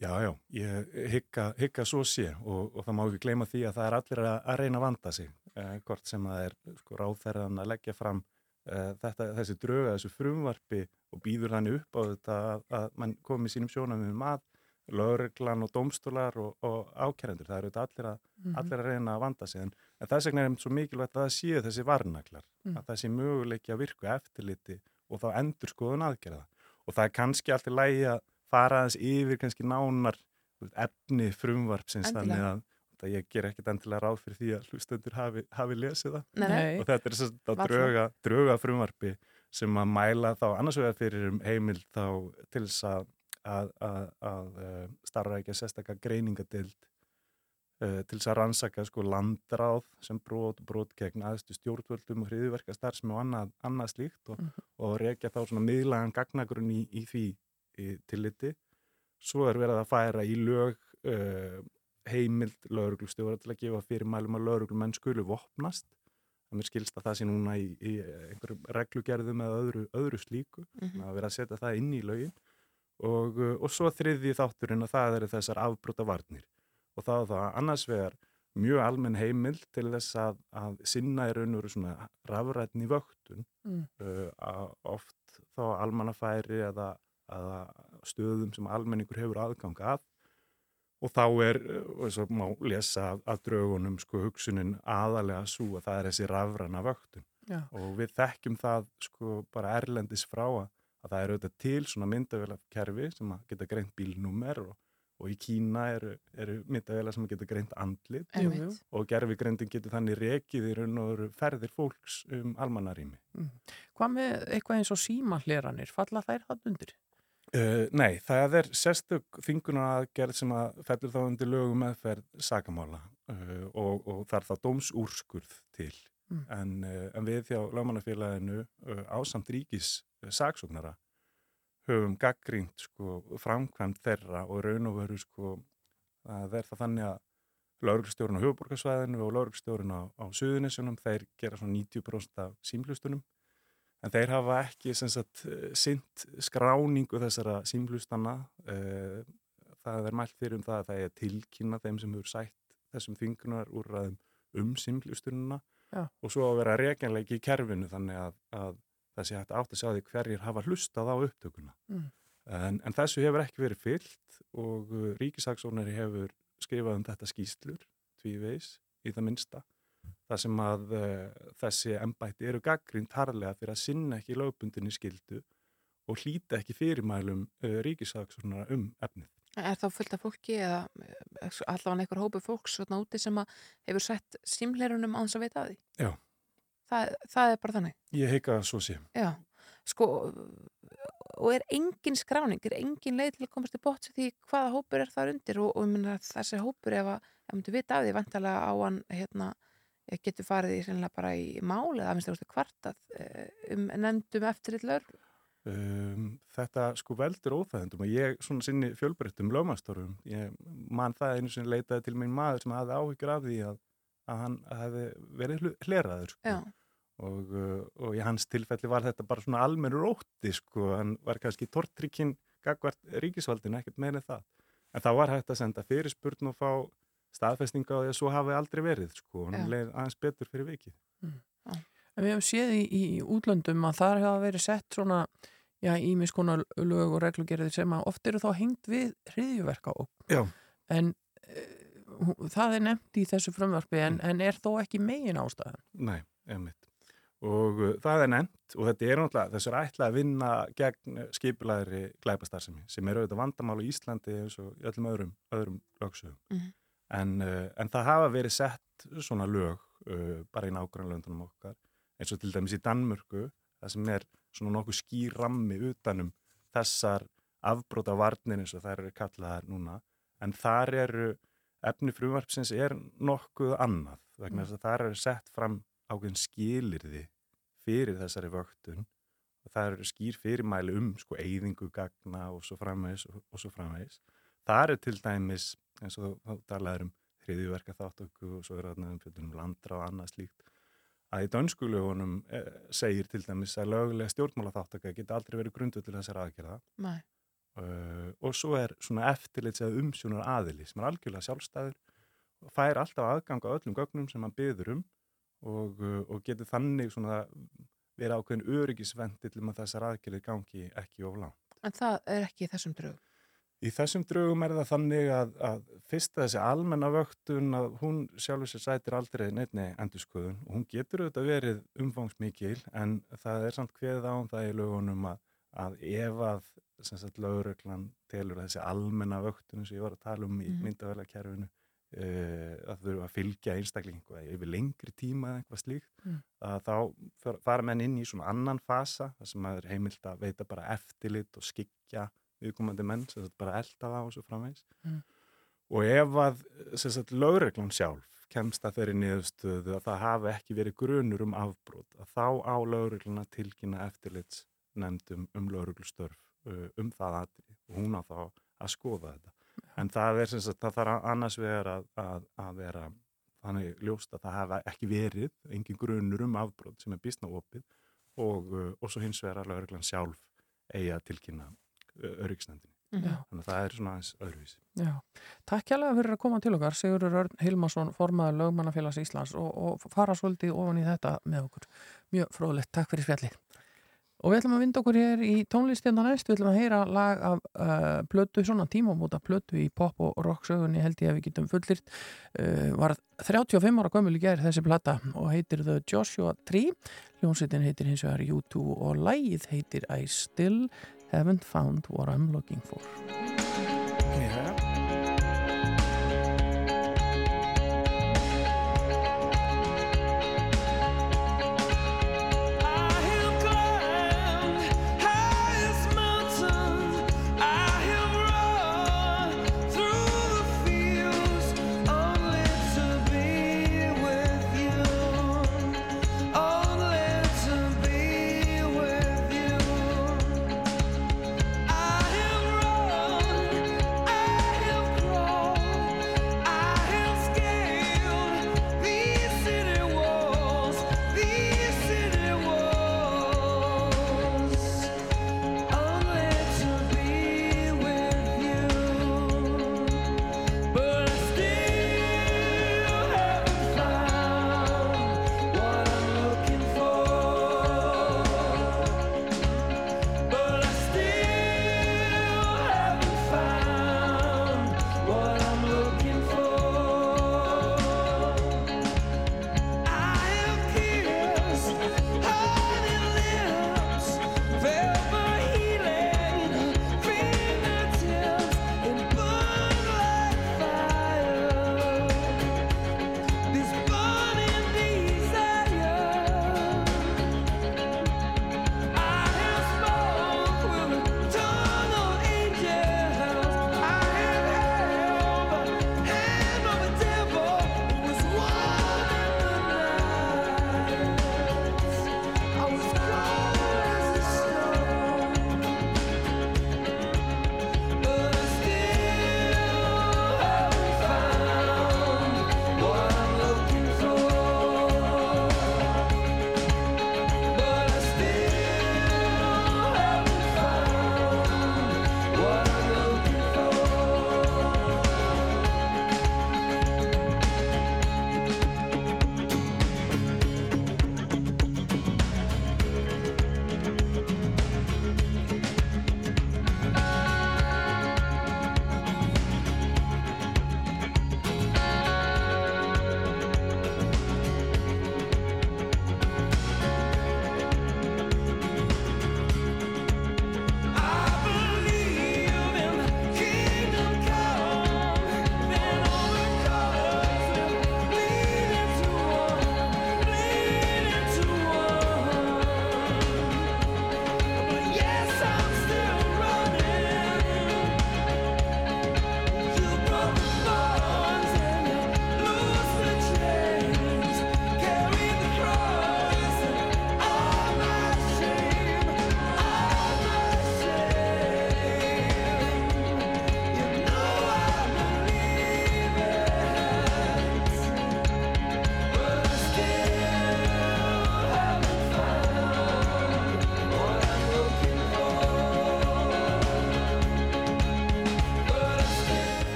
Já, já, ég hygga, hygga svo sé og, og það má ekki gleyma því að það er allir að, að reyna að vanda sig eh, hvort sem það er sko, ráðferðan að leggja fram eh, þetta, þessi dröga, þessu frumvarpi og býður þannig upp á þetta að, að mann komi sínum sjónum um að lögreglan og dómstólar og, og ákærendur, það eru þetta allir að, Mhm. allir að reyna að vanda sig en, en þess vegna er einmitt svo mikilvægt að það séu þessi varnaglar, Mm. að það sé möguleiki að virku eftirliti og þá endur skoðun aðgerða og það er kannski alltaf lægi að fara aðeins yfir kannski nánar efni frumvarpsins Endilega. þannig að, ég ger ekkert endilega ráð fyrir því að hlustendur hafi, hafi lesið það. Nei, nei. og þetta er þess að drauga, drauga frumvarpi sem að mæla þá annars vegar fyrir um heimil þá til þess að að, að, að uh, starra ekki að sérstakka greiningadeild uh, til þess að rannsaka sko landráð sem brot, brot gegn aðstu stjórnvöldum og hriðverka starfsmi og annað, annað slíkt og, og rekja þá svona miðlagan gagnagrunn í, í því í tilliti. Svo er verið að færa í lög uh, heimild lauruglustjóra til að gefa fyrir mælum að lauruglumenn skulu vopnast. Það mér skilst að það sé núna í, í einhverjum reglugerðum eða öðru, öðru slíku. Mhm. að vera að setja það inn í lögin og, uh, og svo þriði þátturinn að það eru þessar afbrota varnir og það er það annars vegar mjög almenn heimild til þess að, að sinna í raun og veru svona rafrætni vöktun Mm. uh, að oft þá almannafæri eða stöðum sem almenningur hefur aðgang að og þá er, uh, og þess að má lesa af, af draugunum sko hugsunin aðalega svo að það er þessi rafræna vöktun Já. og við þekkjum það sko bara erlendis frá að, að það eru auðvitað til svona myndavélakerfi sem að geta greint bílnúmer og, og í Kína eru, eru myndavélar sem geta greint andlit Jú, jú. og gerfigreindin getur þannig rekið í raun og ferðir fólks um almannarými. Mm. Hvað með eitthvað eins og símahleranir, falla þær það undir? Uh, nei, það er sérstök þinguna aðgerð sem að fellur þá undir lögum meðferð sakamála uh, og, og þar þá dómsúrskurð til. Mm. En, uh, en við þjá lögmannafélaginu ásamt ríkis saksóknara höfum gaggrínt sko, framkvæmt þeirra og raun og veru sko, það er það þannig að lauruglustjórun á höfuborgarsvæðinu og lauruglustjórun á, á suðunissunum, þeir gera svona 90% af símhlustunum en þeir hafa ekki sagt sint skráningu þessara símhlustana uh, það er mælt fyrir um það að það er tilkynna þeim sem hefur sætt þessum þingunar úrraðum um símhlustununa Já. og svo að vera reikjanleiki í kerfinu þannig að, að það sé hægt átt að sjá því hverjir hafa hlustað á upptökuna Mm. en, en þessu hefur ekki verið fyllt og uh, ríkisaksónari hefur skrifað um þetta skýslur tvíveis í það minnsta þar sem að uh, þessi embætti eru gaggrínt harlega fyrir að sinna ekki lögbundinni skildu og hlýta ekki fyrirmælum uh, ríkisaksónara um efnið. Er þá fullt af fólki eða eh, allavega einhver hópu fólks svona úti sem að hefur sett símleirunum án að veita að því? Já. Það, það er bara þannig? Ég heika að svo sé. Já, sko og er engin skráning, er engin leið til að komast til bótt því hvaða hópur er þar undir og, og minna, þessi hópur ef að, ef myndu vita af því vantalega á hann hérna, eh, getur farið í sennilega bara í mál eða að minnst þú kvartað eh, um nefndum eftir eitt lög um, þetta sko veldur óþæðendum og ég svona sinni fjölbreyttum lögmastorum, ég man það einu sem leitaði til minn maður sem hafði áhyggjur af því að, að hann hefði verið hleraður sko. Og, uh, og í hans tilfelli var þetta bara svona almennur ótti sko, hann var kannski tortrykkin gagvart ríkisvaldinu, ekkert en það. En það var hægt að senda fyrirspurn og fá staðfestinga á því að svo hafi aldrei verið sko, hann Já. leið aðeins betur fyrir vikið En við hefum séð í, í útlöndum að þar hafa verið sett svona ímiskonar lög og reglugerði sem að oft eru þá hengt við hriðjuverka og Já. en e, það er nefnt í þessu frumvarpi en, Mm. en er þó ekki megin ástæðan Nei, einmitt. Og uh, það er nefnt og þetta er náttúrulega, þessu er ætlað að vinna gegn skipulæðri glæpastarsemi sem er auðvitað vandamál í Íslandi eins og öllum öðrum, öðrum lögsögum. Mhm. En, uh, en það hafa verið sett svona lög uh, bara í nágrannlöndunum okkar eins og til dæmis í Danmörku það sem er svona nokkuð skýr rammi utanum þessar afbróta varnir eins og þær eru kallaðar núna en þar eru efni frumvarpsins er nokkuð annað vegna þess að þar eru sett fram ákveðin skilirði fyrir þessari vöktun og það eru skýr fyrirmæli um sko eyðingu gagna og svo framvegis og, og svo framvegis. Það er til dæmis eins og þá talaður um hriðjuverka þáttöku og svo er þarna um fjöldunum landra og annað slíkt að í dönskulögunum eh, segir til dæmis að lögulega stjórnmála þáttaka geta aldrei verið grundu til þessar aðgerða Nei. uh, og svo er svona eftirlits eða umsjónar aðili sem er algjörlega sjálfstæður og fær alltaf aðgang á öllum gögnum sem hann byður um og, uh, og getur þannig svona verið ákveðin öryggisvendil um að þessar aðgerðir gangi ekki of langt. En það er ekki þessum drög. Í þessum draugum er það þannig að, að fyrst þessi almenna vöktun að hún sjálfur sér sætir aldrei neittni endurskoðun og hún getur auðvitað verið umfangsmikil en það er samt kveðið á um það í lögunum að, að ef að sem sagt lögreglan telur að þessi almenna vöktun sem ég var að tala um í Mhm. myndavælakerfinu uh, að þau eru að fylgja einstaklingu yfir lengri tíma eða eitthvað slíkt Mm. að þá fara menn inn í svona annan fasa þar sem að er heimilt að veita bara eftirlit og skikja viðkomandi menn sem sagt bara elda það og svo framvegs Mm. og ef að sem sagt lögreglan sjálf kemst að þeirri niðurstöðu að það hafi ekki verið grunur um afbrót að þá á lögreglan að tilkynna eftirlits nefndum um lögreglustörf uh, um það aðri og hún á þá að skoða þetta. En það er sem sagt það þarf annars vegar að, að, að vera þannig ljóst að það hafa ekki verið engin grunur um afbrót sem er býstna opið og, uh, og svo hins vegar að lögreglan sjálf eigi að tilkynna öryggsnefndinni. Já. Þannig að það er svona aðeins öðruvísi. Já, takk hjálpa fyrir að koma til okkar Sigurður Örn Hilmarsson, formaður lögmannafélags Íslands og, og fara svolítið ofan í þetta með okkur. Mjög fróðlegt, takk fyrir spjallið. Og við ætlum að vinda okkur hér í tónlistina næst, við ætlum að heyra lag af uh, plötu, svona tímamóta plötu í pop og rock sögunni held ég að við getum fullirt. Uh, var 35 ára gömul í gerð þessi plata og heitir The Joshua Tree. Hljómsveitin heitir hins vegar U2 og lægið heitir I Still Haven't Found What I'm Looking For. Já.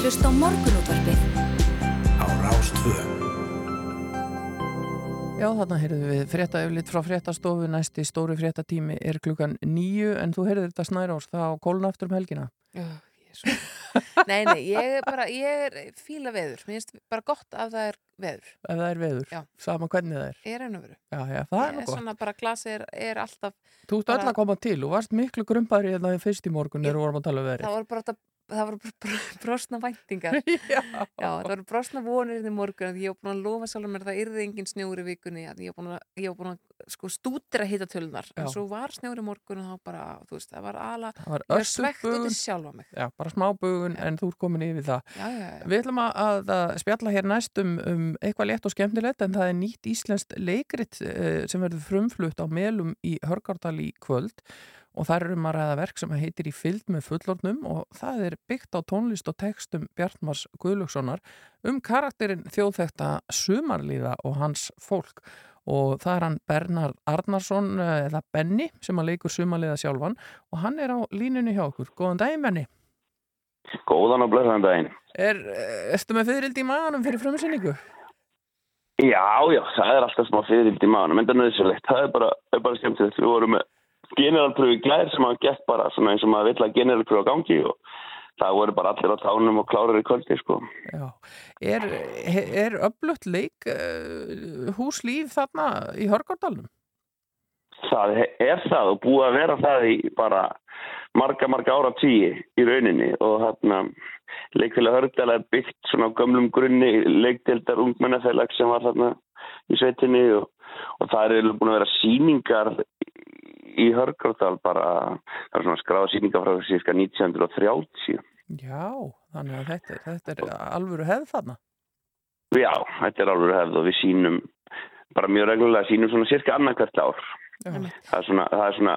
Að hlusta á morgunútvarpið á Rástvö. Já, þarna heyrðum við frétta yfirleitt frá fréttastofu næsti stóri fréttatími er klukkan nýju en þú heyrðir þetta snærós þá kólna aftur um helgina. Já, jésu. Nei, nei, ég er bara, ég er fíla veður. Mér finnst bara gott að það er veður. Ef það er veður, Já. sama hvernig það er. Ég er einu veru. Já, já, það er Ég nú er gott. svona bara glasi er, er alltaf Þú ert öll að koma til og varst miklu grumpaðri hérna í fyrst í morgun þegar við vorum að tala um það verið. voru bara þetta- það voru bara br- brostna væntingar já. það voru brostna vonir í morgun að ég var búin að lofa sjálfur mér að það yrði engin snjóri vikunni að ég var búin að, var búin að sko, stúdira hittatölunar en Já. svo var snjóri morgun og þá bara þú veist, það var ala Það var ég össubugun. svegt út í sjálfa mig Já, bara smá bugun en þú ert komin yfir það. já, já, já. Við ætlum að, að, að spjalla hér næst um, um eitthvað létt og skemmtilegt en það er nýtt íslenskt leikrit eh, sem verður frumflutt á melum í Hörgárdal í kvöld og það er um að ræða verk sem heitir í fylgd með fullornum og það er byggt á tónlist og textum Bjartmars Guðlökssonar um karakterinn þjóðþekta sumarlíða og hans fólk og það er hann Bernard Arnarsson eh, eða Benny sem að leikur sumarlíða sjálfan og hann er á línunni hjá okkur. Góðan daginn Benny. Góðan og blessaðan daginn. Er, eh, ertu með fyririldi í maganum fyrir frumsynningu? Já, já, það er alltaf smá fyririldi í maðunum, en það er nöðsynlegt. Það er bara, bara skemmtilegt. Við vorum með generalpröfu í glær sem hafa gett bara svona eins og maður vill að generalpröfu á gangi og það voru bara allir á tánum og klárar í kvöldi, sko. Já. Er, er öflutt leik uh, húslíf þarna í Hörgárdalum? Það er það og búið að vera það í bara marga, marga ára tíi í rauninni og þarna leikfélag Hörgdal er byggt svona á gömlum grunni leikdeildar ungmennafélag sem var þarna í sveitinni og, og það er búin að vera síningar í Hörgárdal bara, það er svona skráða síningar frá síska 1930 Já, þannig að þetta, þetta er alvöru hefð þarna. Já, þetta er alveg hefð og við sínum bara mjög reglulega sínum svona cirka annarkvært ár. Já. það er svona, það er svona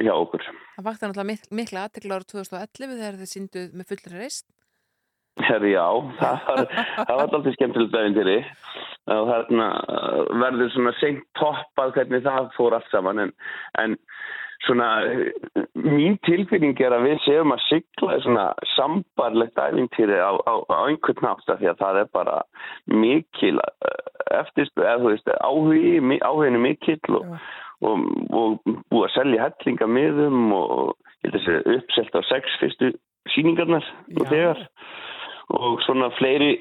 hjá okkur. Það vakti náttúrulega mik mikla aðtekla ára 2011 þegar þið sínduð með fullri reist já, það var, það var alltaf skemmtilegt daginn til því og þarna uh, verður svona seint toppað hvernig það fór allt saman en, en svona uh, mín tilfinning er að við séum að sigla í svona sambarlegt æfintýri á, á, á einhvern nátt af því að það er bara mikil eftirspöð, eða þú veist, áhugi, mi- áhuginu mikill og, og, og búið að selja hellinga miðum og uppselt á sex fyrstu síningarnar nú þegar og svona fleiri,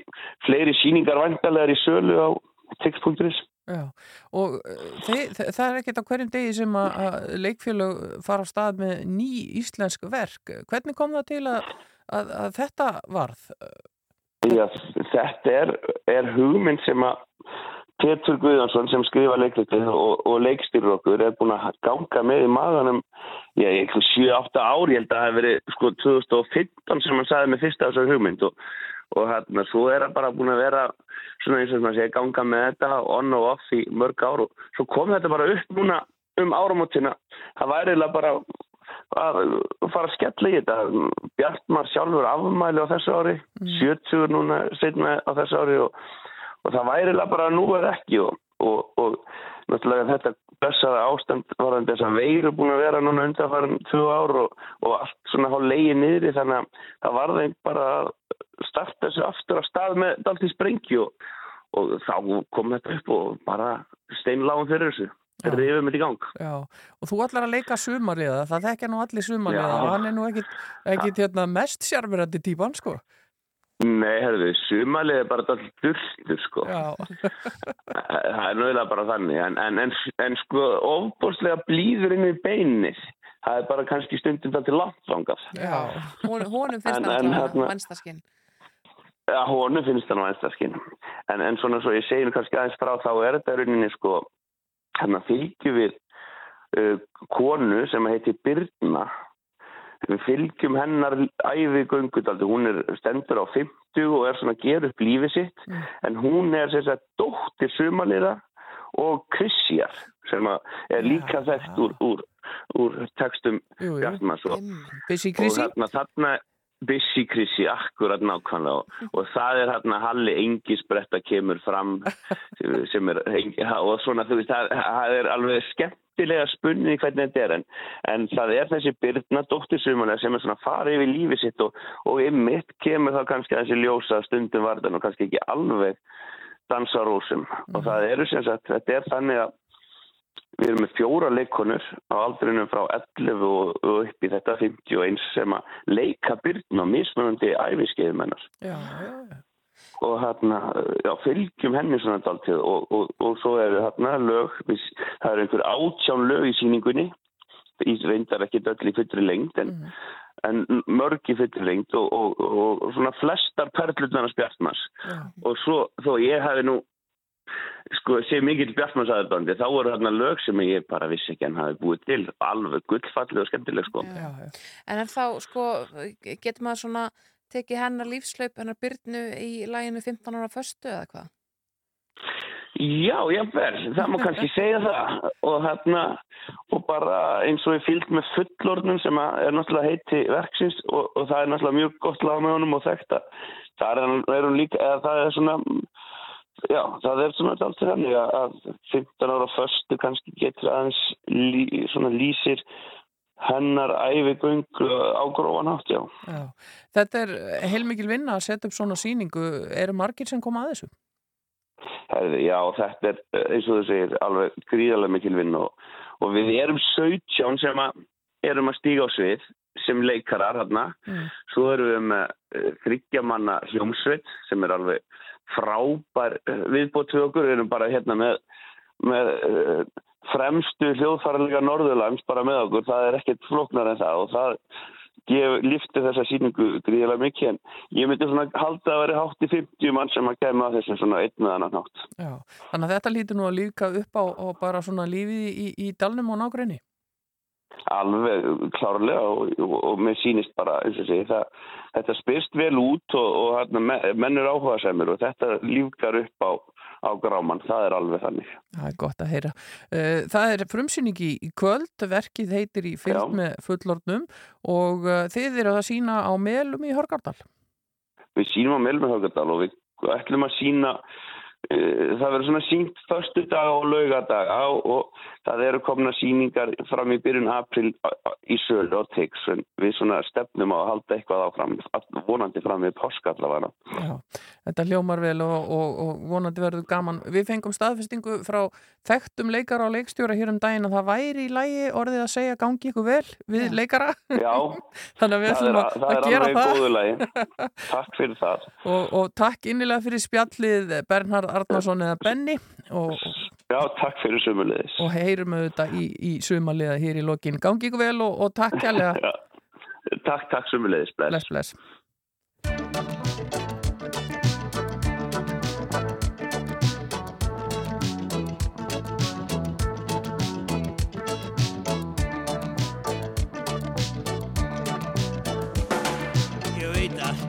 fleiri síningar væntalega í sölu á Já, og uh, þeir, það er ekkert á hverjum degi sem að, að leikfélög fara á stað með ný íslensk verk. Hvernig kom það til að, að, að þetta varð? Já, þetta er, er hugmynd sem að Petur Guðjónsson sem skrifa leikritið og, og leikstýrur okkur er búin að ganga með í maðanum já, eitthvað 7-8 ár, ég held að það hef verið sko 2015 sem hann sagði með fyrsta þessar hugmynd og, og hérna svo er það bara búin að vera svona eins og maður segja ganga með þetta on og off í mörg ár og svo kom þetta bara upp núna um áramótina það væri eiginlega bara að fara að skella í þetta. Bjartmar sjálfur afmæli á þessu ári 70 núna setna á þessu ári og, og það væri eiginlega bara nú eða ekki og, og, og náttúrulega þetta blessaða ástand var þess að veiru búin að vera núna undanfæran tvö ár og, og allt svona hálf leiði niðri þannig að það var þeim bara að starta þessu aftur á stað með dalt í sprengju og, og þá kom þetta upp og bara steinláum fyrir þessu. Já. rifum þetta í gang. Já, og þú ætlar að leika sumarliða, það þekkja nú allir sumarliða hann er nú ekkit, ekkit hérna, mest sjárverandi típan, sko. Nei, herðu, sumalið er bara dalt durtur sko. Það er náðilega bara þannig en, en, en, en sko ofbúrslega blíður inn í beinið. Það er bara kannski stundum það til langt fangað Já, Hon, honum finnst það alltaf vannstaskinn Já, honum finnst það nú einstaskinn. En, en svona svo ég segi nú kannski aðeins frá þá er þetta rauninni sko, hérna fylgjum við uh, konu sem heitir Birna. Við fylgjum hennar æfi göngudaldi. Hún er stendur á 50 og er svona að gera upp lífið sitt. En hún er sem sagt dóttir sumalira og Krissjar sem að er líka þekkt úr, úr, úr textum þarna, þarna Busy Chrissy, akkurat nákvæmlega. Og, og það er hérna Halli Engisbretta kemur fram sem er og svona þú veist það, það er alveg skemmt skemmtilega spunni hvernig þetta er en, en það er þessi byrna dóttirsumulega sem er svona farið yfir lífið sitt og, og ymmit kemur þá kannski þessi ljósa stundum varðan og kannski ekki alveg dansarósum og það eru sem sagt, þetta er þannig að við erum með fjóra leikonur á aldrinum frá 11 og, og upp í þetta 51 sem að leika byrna á mismunandi æfiskeiðum hennar. Já, já, já. Og hérna, já, fylgjum henni svona dáltið og, og, og svo eru hérna lög, það eru einhver átján lög í síningunni í reyndar ekki öll í fullri lengd en, en mörg í fullri lengd og, og, og, og svona flestar perlutnarnas bjartmars. Og svo, þó ég hefði nú sko, sé mikill bjartmannsaðarbandi þá voru hérna lög sem ég bara vissi ekki en hafi búið til, alveg gullfalleg og skemmtileg sko. Já, já. En er þá, sko, getur maður svona tekið hennar lífslaup, hennar byrnu í læginu 15 ára föstu eða hvað? Já, jável, það má kannski segja það og hérna og bara eins og ég fylgd með fullornum sem er náttúrulega heiti verksins og, og það er náttúrulega mjög gott lag með honum og þekkt að það er, líka, það er svona já, það er svona alltaf þannig að að 15 ára föstu kannski getur aðeins lí, svona lýsir hennar æfigöng á grófan hátt, já. Já. Þetta er heilmikil vinna að setja upp svona sýningu. Eru margir sem koma að þessu? Herði, já, þetta er eh, eins og þú segir alveg gríðarlega mikil vinn og, og við erum 17 sem að erum að stíga á svið sem leikarar hérna. Mm. Svo erum við með uh, þryggjamanna hljómsveit sem er alveg frábær uh, viðbót við okkur. Við erum bara hérna með, með uh, fremstu hljóðfæralega Norðurlands bara með okkur. Það er ekkert flóknar en það og það ég lifti þessa síningu gríðilega mikið en ég myndi svona halda að vera hátt í 50 mann sem að kemja að þessum svona einn með annan hátt. Já, þannig að þetta lítur nú að líka upp á, bara svona lífið í, í dalnum og nágrinni. Alveg klárlega og, og, og mér sýnist bara, eins og segi, það, þetta spyrst vel út og, og menn er áhuga semur og þetta lífgar upp á, á gráman, það er alveg þannig. Það er gott að heyra. Eh, Það er frumsýning í, í kvöld, verkið heitir í fylg með fullornum og eh, þið eru að sína á melum í Hörgardal. Við sínum á Melmihöggadal og við ætlum að sína uh, það verður svona sínt förstu dag og laugadaga og það eru komna síningar fram í byrjun april í sölu og teks en við svona stefnum á að halda eitthvað áfram vonandi fram við páskallavana Já, þetta hljómar vel og, og, og vonandi verður gaman. Við fengum staðfestingu frá þekktum leikara og leikstjóra hér um daginn að það væri í lægi orðið að segja gangi ykkur vel við leikara. Já, Þannig að við ætlum að, að er gera það. Takk fyrir það Og, og takk innilega fyrir spjallið Bernhard Arnarsson eða Benny og, Já, takk fyrir sömulegis og heyrum auðvitað í, í sumaliða hér í lokin. Gangi ykkur vel og, og takk kærlega. Takk, takk sömulegis Bless, bless. Ég veit allt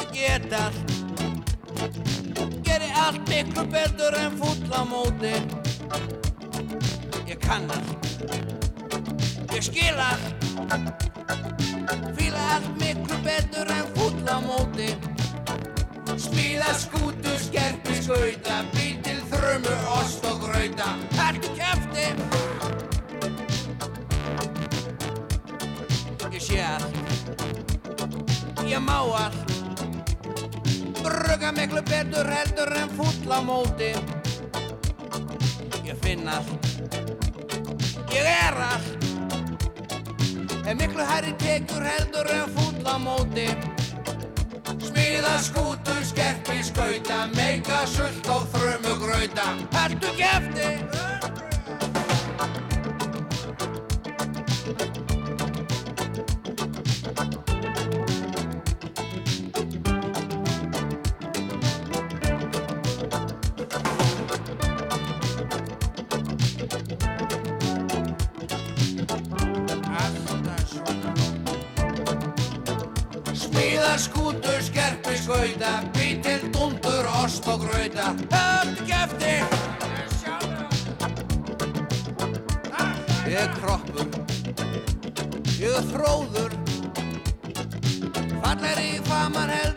Ég get allt Geri allt miklu betur en fúll á móti. Ég kann allt Ég skil allt Fíla allt miklu betur en fúll á móti. Smíða skútu, skerpi, skauta Bíl til þrömu, ost og grauta. Haltu kæfti Ég sé allt. Ég má allt Brugga miklu betur heldur en fúll á móti. Ég finn allt. Ég er allt. Er miklu hærri tekur heldur en fúll á móti. Smíða skútu, skerpi, skauta Meika sult og þrömu grauta. Haltu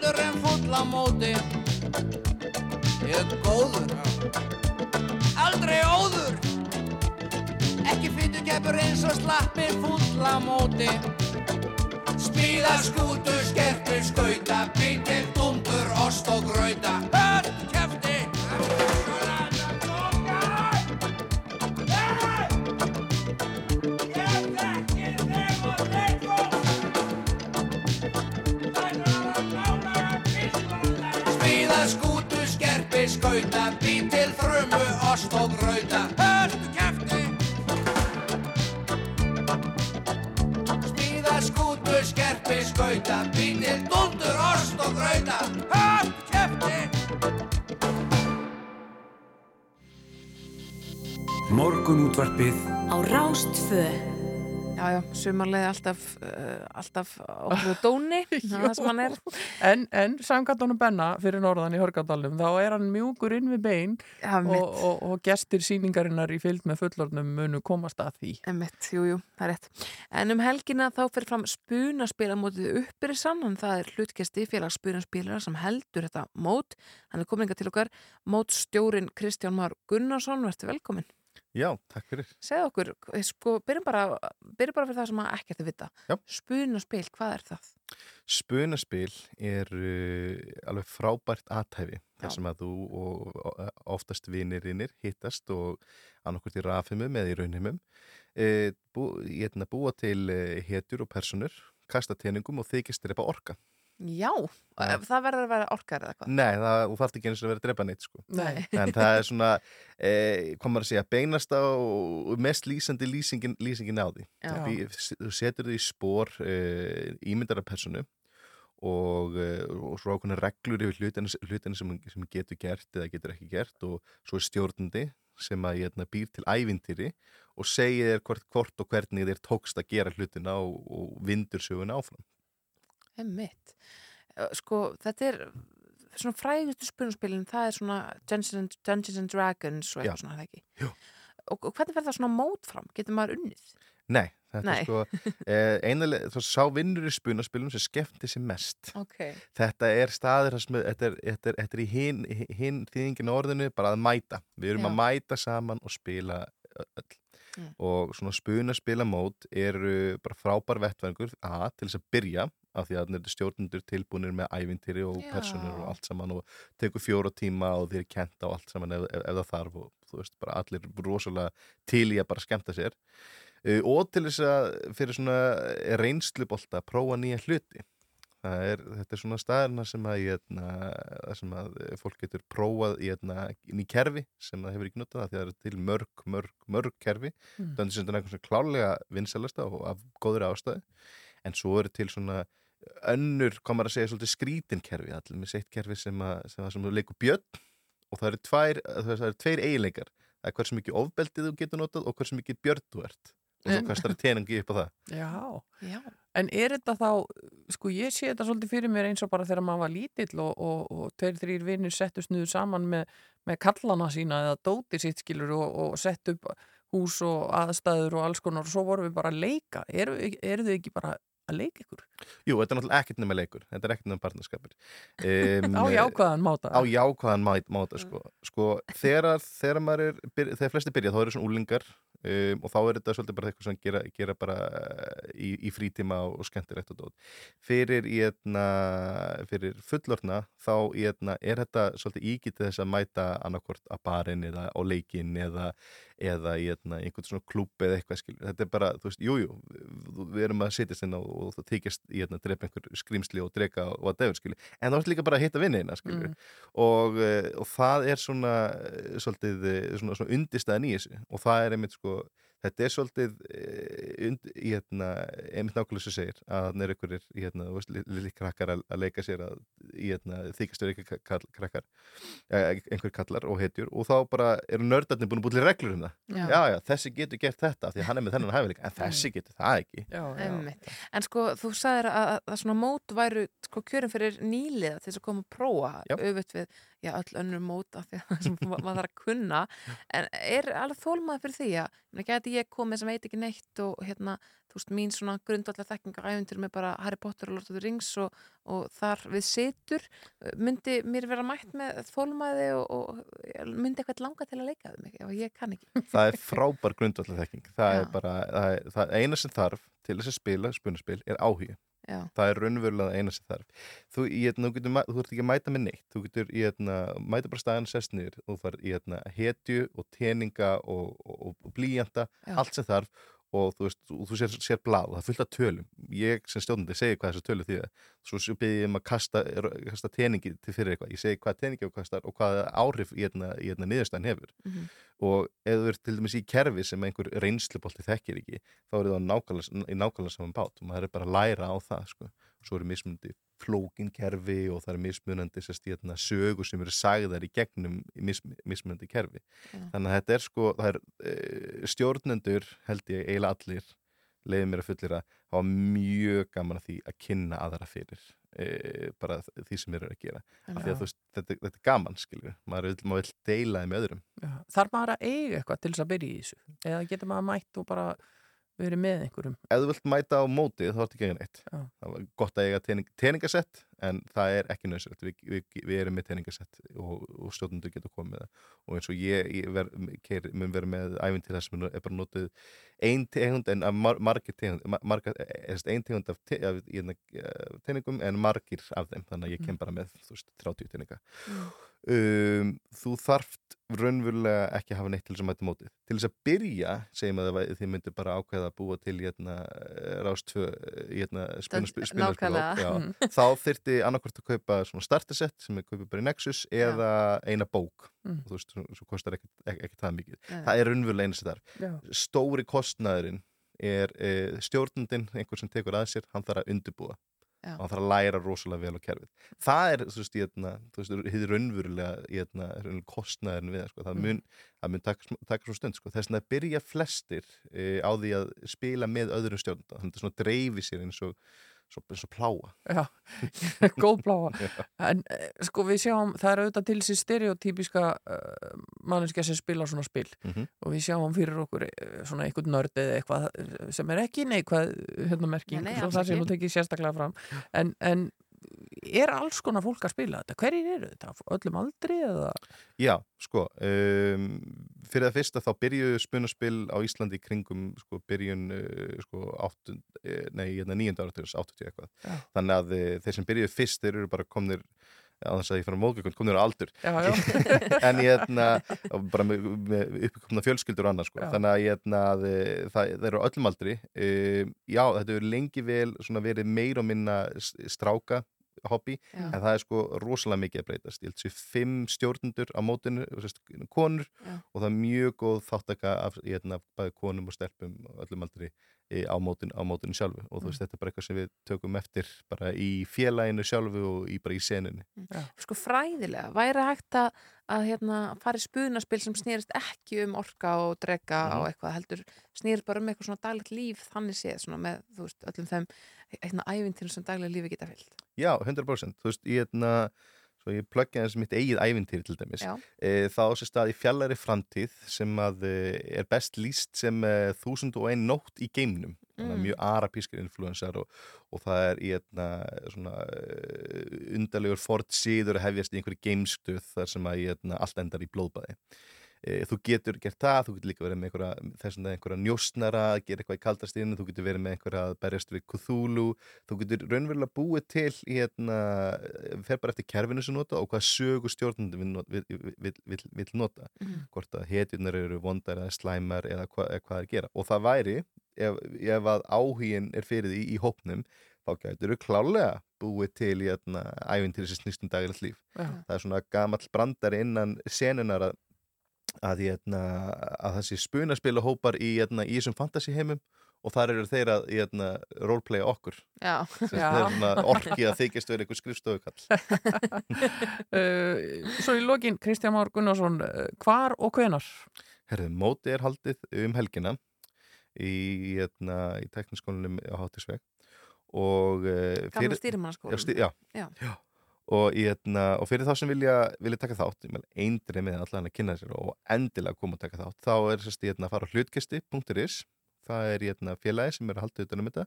heldur en full á móti Ég er góður Aldrei óður. Keppur eins og slappir full á móti Smíða skútu, skerpi, skauta Bítil, dundur, ost og grauta. Hörn, kefti skauta Bítil, þrumu, ost og grauta Hörn, kefti Smíða skútu, skerpi, skauta Bítil, dundur, ost og grauta Hörn, kefti Morgun útvarpið Á Rástfö Já, já, sumarlega alltaf, uh, alltaf okkur dóni, það sem hann er. En, en samkvæmdunum Benna fyrir norðan í Hörgardalum, þá er hann mjúkur inn við bein Já, og, mitt. og, og gestir síningarinnar í fylgd með fullornum munu komast að því. Emitt, jú, jú, það er rétt. En um helgina þá fyrir fram spunaspil á mótið uppbyrðisann, en það er hlutkesti félags spunaspilera sem heldur þetta mót. Hann er kominga til okkar, mótstjórin Kristján Már Gunnarsson, verður velkomin. Já, takk fyrir. Segð okkur, sko, byrjum bara, byrjum bara fyrir það sem að ekkert að vita. Já. Spunaspil, hvað er það? Spunaspil er uh, alveg frábært aðtæfi þar sem að þú og og oftast vinirinnir hittast og annarkvort í rafimu með í raunheimum uh, bú, hérna, búa til uh, hetjur og personur, kasta teningum og þykist drepa orka. Já, það verður að vera orkar eða hvað? Nei, það, þú þarft ekki eins og að vera að drepa neitt sko. Nei. En það er svona, eh, hvað maður að segja, beinast á og mest lýsandi lýsingin, lýsingin á því. Já. Þú setur því í spór eh, ímyndara personu og, eh, og svo ákveðna reglur yfir hlutina, hlutina sem, sem getur gert eða getur ekki gert og svo er stjórnandi sem að hérna, býr til ævintýri og segir hvort, hvort og hvernig þér tókst að gera hlutina og, og vindur söguna áfram. Emmitt. Sko, þetta er svona frægustu spunaspilin, það er svona Dungeons and, Dungeons and Dragons og eitthvað svona, það ekki? Jú. Og, og hvernig fer það svona mót fram? Getur maður unnið? Nei, þetta Nei. er sko eh, einalega, þá sá vinnur í spunaspilum sem skemmti sér mest. Ok. Þetta er sem- þetta er, þetta er, þetta er í hinn hin þýðingin orðinu bara að mæta. Við erum Já. að mæta saman og spila öll. Mm. Og svona spunaspilamót eru bara frábær vettvengur að til þess að byrja af því að stjórnendur tilbúinir með ævintýri og Já. personur og allt saman og tekur fjóra tíma og þeir kenta og allt saman ef, ef, ef það þarf og þú veist bara allir rosalega til í að bara skemmta sér uh, og til þess að fyrir svona reynslubolta prófa nýja hluti er, þetta er svona staðurna sem að, hérna, það sem að fólk getur prófað í, hérna, í kerfi sem það hefur ekki notað það því að það eru til mörg, mörg, mörg kerfi Mm. þannig sem þetta er eitthvað svona klálega vinsalasta og af góður ástæði en svo eru til svona önnur, maður að segja, svolítið skrítinkerfi allir með seitt kerfi sem að, sem að, sem að leikur björn og það eru tvær, það eru tveir eiginleikar það er hversu mikið ofbeldið þú getur notað og hversu mikið björn þú ert og svo En- kastar það teningi upp á það Já. Já. En er þetta þá, sko ég sé þetta svolítið fyrir mér eins og bara þegar maður var lítill og, og, og tveir, þrýr vinnir settu snuðu saman með, með kallana sína eða dóti sitt skilur og, og sett upp hús og aðstæður og alls konar og svo vorum við bara að leika. Eru, eru þau ekki bara að leika ykkur? Jú, þetta er náttúrulega ekkert nema leikur þetta er ekkert nema barnaskapur um, Á jákvæðan máta. Á jákvæðan má- máta, sko, sko þegar, þegar er, þegar flesti byrja þá eru svona úlingar um, og þá er þetta svolítið bara eitthvað sem gera, gera bara eh, í, í frítíma og, og skemmtilegt og dót fyrir, hérna, fyrir fullorna þá hérna, er þetta svolítið ígitið þess að mæta annarkvort að barinn eða á leikinn eða, eða í hérna, einhvern svona klúb eða eitthvað skilur. Þetta er bara, þú veist, jújú, jú, við, erum að setjast inn á og það þykjast í hérna, drepa einhver skrýmsli og drega og að defur skilur. En það er líka bara að hitta vinniðina skilur. Mm. Og, eh, og það er svona, eh, svolítið, eh, svona, svona undistæðan í þessu og það er einmitt sko, þetta er svolítið eh, und, í hérna, einmitt nákvæmlega sem segir að það er einhverjir í hérna, þú veist, lili krakkar að, að leika sér að í hérna, þykastur kall, krakkar eh, einhver kallar og hetjur og þá bara eru nördarnir búin að búin til reglur um það Já. já, já, þessi getur gert þetta því að hann er með þennan hæfileika, en þessi getur það ekki Já, Einmitt. En sko, þú sagðir að, að, svona mót væru sko kjörin fyrir nýliða til þess að koma að prófa Já. auðvitað við, já, öll önnur móta því að sem ma- maður þarf að kunna. En er alveg þólmaði fyrir því að gæti ég komið sem veit ekki neitt og hérna, þú veist, mín svona grundvallar þekkingar æfuntur með bara Harry Potter og Lord of the Rings og, og þar við situr myndi mér vera mætt með þólmaði og, og myndi eitthvað langa til að leika mig og ég kann ekki. Það er frábær grundvallar þekking það Já. er bara, það, er, það eina sem þarf til þess að spila spunaspil er áhugi Já. það er raunverulega eina sem þarf þú, í, hérna, getur, þú ert ekki að mæta með neitt þú getur í, hérna, mæta bara staðan sest niður og þú fær hérna, hetju og teninga og, og, og blíjanta Já. allt sem þarf og þú, veist, og þú sér, sér blað og það af tölum. Ég sem stjórnandi segi hvað þessu tölu því svo byrði ég um að kasta, kasta teningi til fyrir eitthvað, ég segi hvað teningi og hvað áhrif í hérna, hérna niðurstæðan hefur. Mhm. og ef þú ert til dæmis í kerfi sem einhver reynslubolti þekkir ekki þá er það nákvæmlega, í nákvæmlega saman bát. Og maður er bara að læra á það sko. svo eru mismunandi flókin kerfi og það eru mismunandi sérst, hérna, sögur sem eru sagðar í gegnum mis, mismunandi kerfi Já. þannig að þetta er sko það er, e, stjórnendur held ég eiginlega allir leiði mér að fullira hafa mjög gaman að því að kynna aðra fyrir e, bara því sem eru að gera af því að þú veist, þetta, þetta er gaman skilur maður vil, maður vil deila þeim með öðrum Já. Þarf maður að eiga eitthvað til þess að byrja í þessu? Eða getur maður mætt og bara verið með einhverjum? ef þú vilt mæta á móti þá ertu ekki að eiga neitt. Já. það var gott að eiga tening, teningasett en það er ekki nöðsett við, við, við erum með teningasett og, og stjórnundur getur komið með það. Og eins og ég, ég ver, keir, mun vera með æfintýr þar sem er bara notið ein tegund en mar, margir tegund mar, margar, eða ein tegund af, te, hérna, eh, teningum en margir af þeim. Þannig að ég kem bara með veist, 30 teninga um, þú þarft raunverulega ekki að hafa neitt til þess að mæta mótið til þess að byrja, segjum að þið myndir bara ákveða að búa til hérna, rástfö hérna, spinnaspil, nákvæmlega. já, Mhm. þá þyrfti annarkvort að kaupa startersett sem er kaupið bara í Nexus eða eina bók Mm. og þú veist, svo, kostar ekki, ekki, ekki það mikið Nei. það er raunverulega einu sem þarf Já. stóri kostnaðurinn er e, stjórnundin, einhver sem tekur að sér hann þarf að undirbúa Já. og hann þarf að læra rosalega vel á kerfið það er, þú veist, hérna, þú veist, hið raunverulega hérna, kostnaðurinn við sko. það Mm. mun, það mun taka, taka svo stund sko. þess að byrja flestir e, á því að spila með öðrum stjórnunda þannig að það dreifi sér eins og eins og pláa Já, góð bláa Já. en eh, sko við sjáum, það er auðvitað til þessi stereotypiska uh, manneskja sem spila svona spil Mhm. og við sjáum fyrir okkur eh, svona einhvern nörd eða eitthvað eh, sem er ekki neikvæð hérna merking, það sé ekki. nú tekið sérstaklega fram en, en er alls konar fólk að spila þetta? Hverjir eru þetta? Öllum aldri eða? Já, sko um, fyrir það fyrsta þá byrjuðu spunaspil á Íslandi kringum sko, byrjun uh, sko, áttund, eh, nei, hérna, nýjönda áratöðus, 80 eitthvað Já. þannig að eh, þeir sem byrjuðu fyrst þeir eru bara komnir á þess að ég fann móðgökun komnir á aldur Já, já. en ég hérna bara með, með uppkomna fjölskyldur og annað sko. Þannig að ég hérna eh, það, þeir eru öllum aldri um, já, þetta hefur lengi vel svona, verið meir og minna stráka hobby, Já. en það er sko rosalega mikið að breytast, ég held sér fimm stjórnundur á mótinu, konur og það er mjög góð þáttaka af hérna, bæði konum og stelpum og öllum aldri á mótinu, á mótinu sjálfu. Og þú veist, þetta er bara eitthvað sem við tökum eftir bara í félaginu sjálfu og í, bara í senunni sko fræðilega, væri hægt að, að hérna, fara í spunaspil sem snýrist ekki um orka og drega Mhm. og eitthvað heldur, snýrist bara um eitthvað svona daglegt líf þannig séð, svona með, þú veist, öllum þeim eitthvað ævintýrum sem daglega lífi geta fyllt Já, 100% þú veist, ég hérna svo ég plugga eins mitt eigið ævintýri til dæmis. E, þá á sér stað í fjallari framtíð sem að e, er best líst sem e, þúsund og ein nótt í geimnum. Mm. mjög arabískir influensar og, og það er í hérna svona undalegur fort síður hefjast í einhverju geimstöð þar sem að hérna, allt endar í blóðbæði þú getur gert það, þú getur líka verið með einhverja, þess að einhverja njósnara að gera eitthvað í kaldastíðinu, þú getur verið með einhverja að berjast við Cthulhu, þú getur raunverulega búið til hérna, fer bara eftir kerfinu sem nota og hvað sögu stjórnandi vil, vil, vil, vil, nota Mhm. hvort að hetjurnar eru vondar eða slæmar eða hva, eða hvað er að gera og það væri, ef, ef að áhugin er fyrir því í hópnum þá gætur þú klálega búið til hérna, æfintýri sem snýst um dagilegt líf Já. það er svona gamall brandari innan senunar að að, hérna, að það sé spunaspila hópar í, hérna, í þessum fantasíheimum og þar eru þeir að hérna, roleplaya okkur Já. Já. orki að þykjast verið einhver skrifstofukall uh, Svo í lokin, Kristján Már Gunnarsson uh, hvar og hvenar? Herðu, móti er haldið um helgina í, hérna, í tekniskólinum á Hátisveg og uh, Gamla stýrimannaskólanum. já, stý, já, Já. já. Og, í, hérna, og fyrir þá sem vilja, vilja taka þátt eindrið með allan að kynna sér og endilega koma að taka þátt þá er sérst hérna, að fara á hlutkesti.is það er hérna, félagi sem er að halda utan um þetta.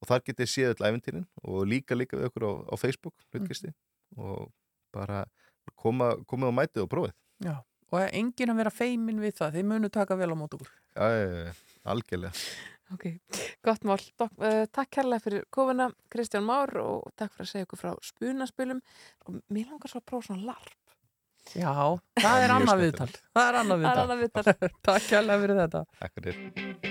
Og þar getið séð öll æfintýrin og líka líka við okkur á, á Facebook hlutkesti og bara koma, koma og mætið og prófið. Já, og enginn að vera feimin við það, þið munu taka vel á mót okkur. Já, algjörlega Ok, gott mál. Dok, uh, takk kærlega fyrir kofuna, Kristján Már og takk fyrir að segja ykkur frá spunaspilum og mér langar svo að prófa svona larp. Já, það er annað viðtal. Það er annað Það viðtal. annað viðtal. Takk kærlega fyrir þetta. Takk fyrir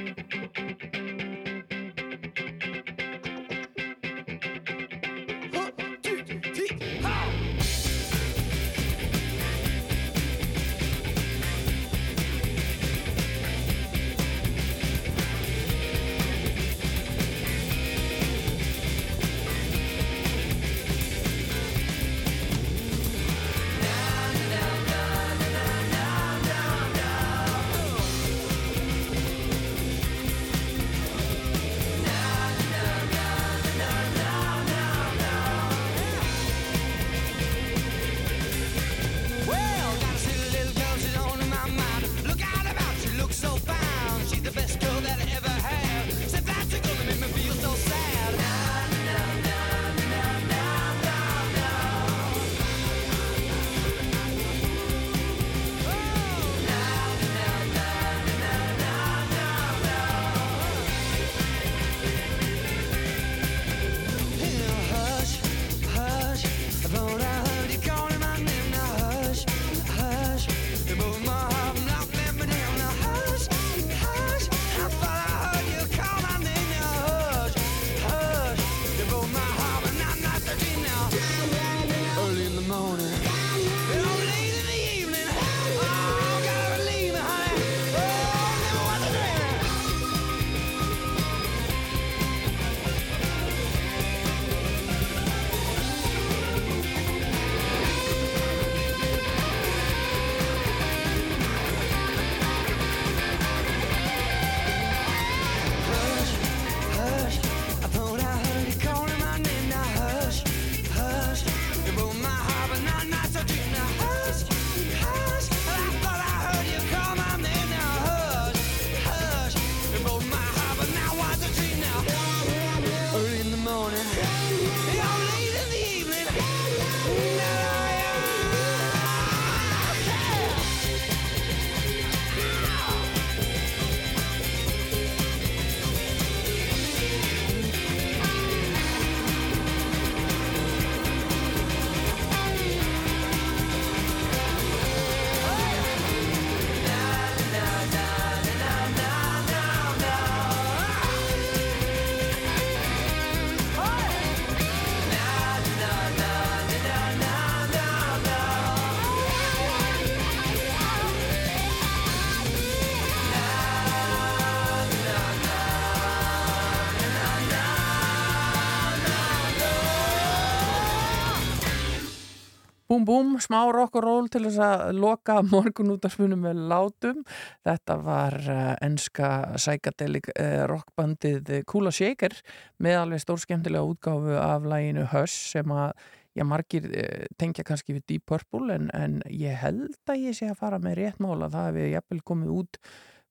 Búm, búm, smá rock og roll til þess að loka morgun út af spunum með látum. Þetta var uh, enska psychedelic uh, rockbandið Kula Shaker með alveg stór skemmtilega útgáfu af læginu Hush sem að já, margir uh, tengja kannski við Deep Purple en, en ég held að ég sé að fara með rétt mála. Það hefði jafnvel komið út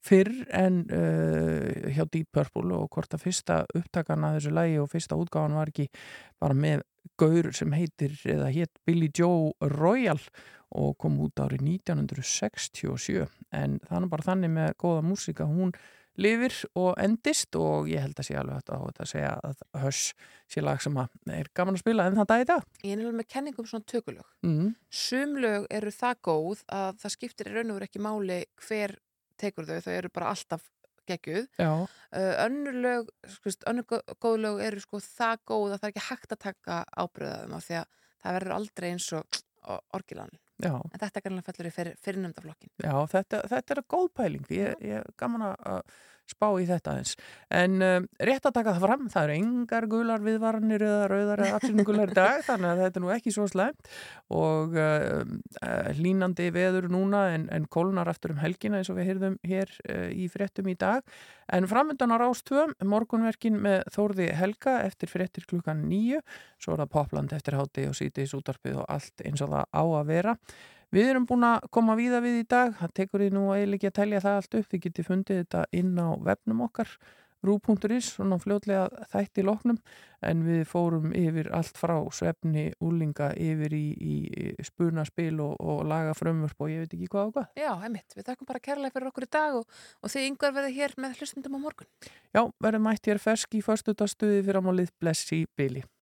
fyrr en uh, hjá Deep Purple og hvort að fyrsta upptakan að þessu lægi og fyrsta útgáfan var ekki bara með gaur sem heitir eða hétt Billy Joe Royal og kom út árið 1967 en er bara þannig með góða músika hún lifir og endist og ég held að sé alveg á þetta að segja að Hush sé lag sem að er gaman að spila en það dag í dag Ég er nefnilega með kenningum svona tökulög. mm. Sum lög eru það góð að það skiptir í raun og veru ekki máli hver tekur þau, þau eru bara alltaf geggjuð. Uh, önnur lög, skust, önnur gó- góð lög eru sko það góð að það er ekki hægt að taka ábröðaðum af því að það verður aldrei eins og orgilan. Já. En þetta kannski fellur í fyrir, fyrirnefnda flokkin. Já, þetta, þetta er góð pæling ég, ég er gaman að spá í þetta eins. En um, rétt að taka það fram, það eru engar gular viðvaranir eða rauðar eða í dag, þannig að þetta er nú ekki svo slæmt og uh, uh, hlínandi veður núna en, en kólnar aftur um helgina eins og við heyrðum hér uh, í fréttum í dag. En framöndan á Rástvöm, morgunverkin með Þórði Helga eftir fréttir klukkan nýju, svo er það Popland eftir háti og sítiðs útarpið og allt eins og það á að vera. Við erum búin að koma víða við í dag, það tekur því nú eiginlega ekki að telja það allt upp, við getum fundið þetta inn á vefnum okkar, rú.is, svona fljótlega þætti loknum, en við fórum yfir allt frá svefni, úlinga, yfir í, í spunaspil og, og laga frumvörp og ég veit ekki hvað og hvað. Já, einmitt, við þakkum bara kærlega fyrir okkur í dag og, og þið yngvar verið hér með hlustundum á morgun. Já, verðum mætt hér fersk í förstutastuði fyrir að málið blessi bili.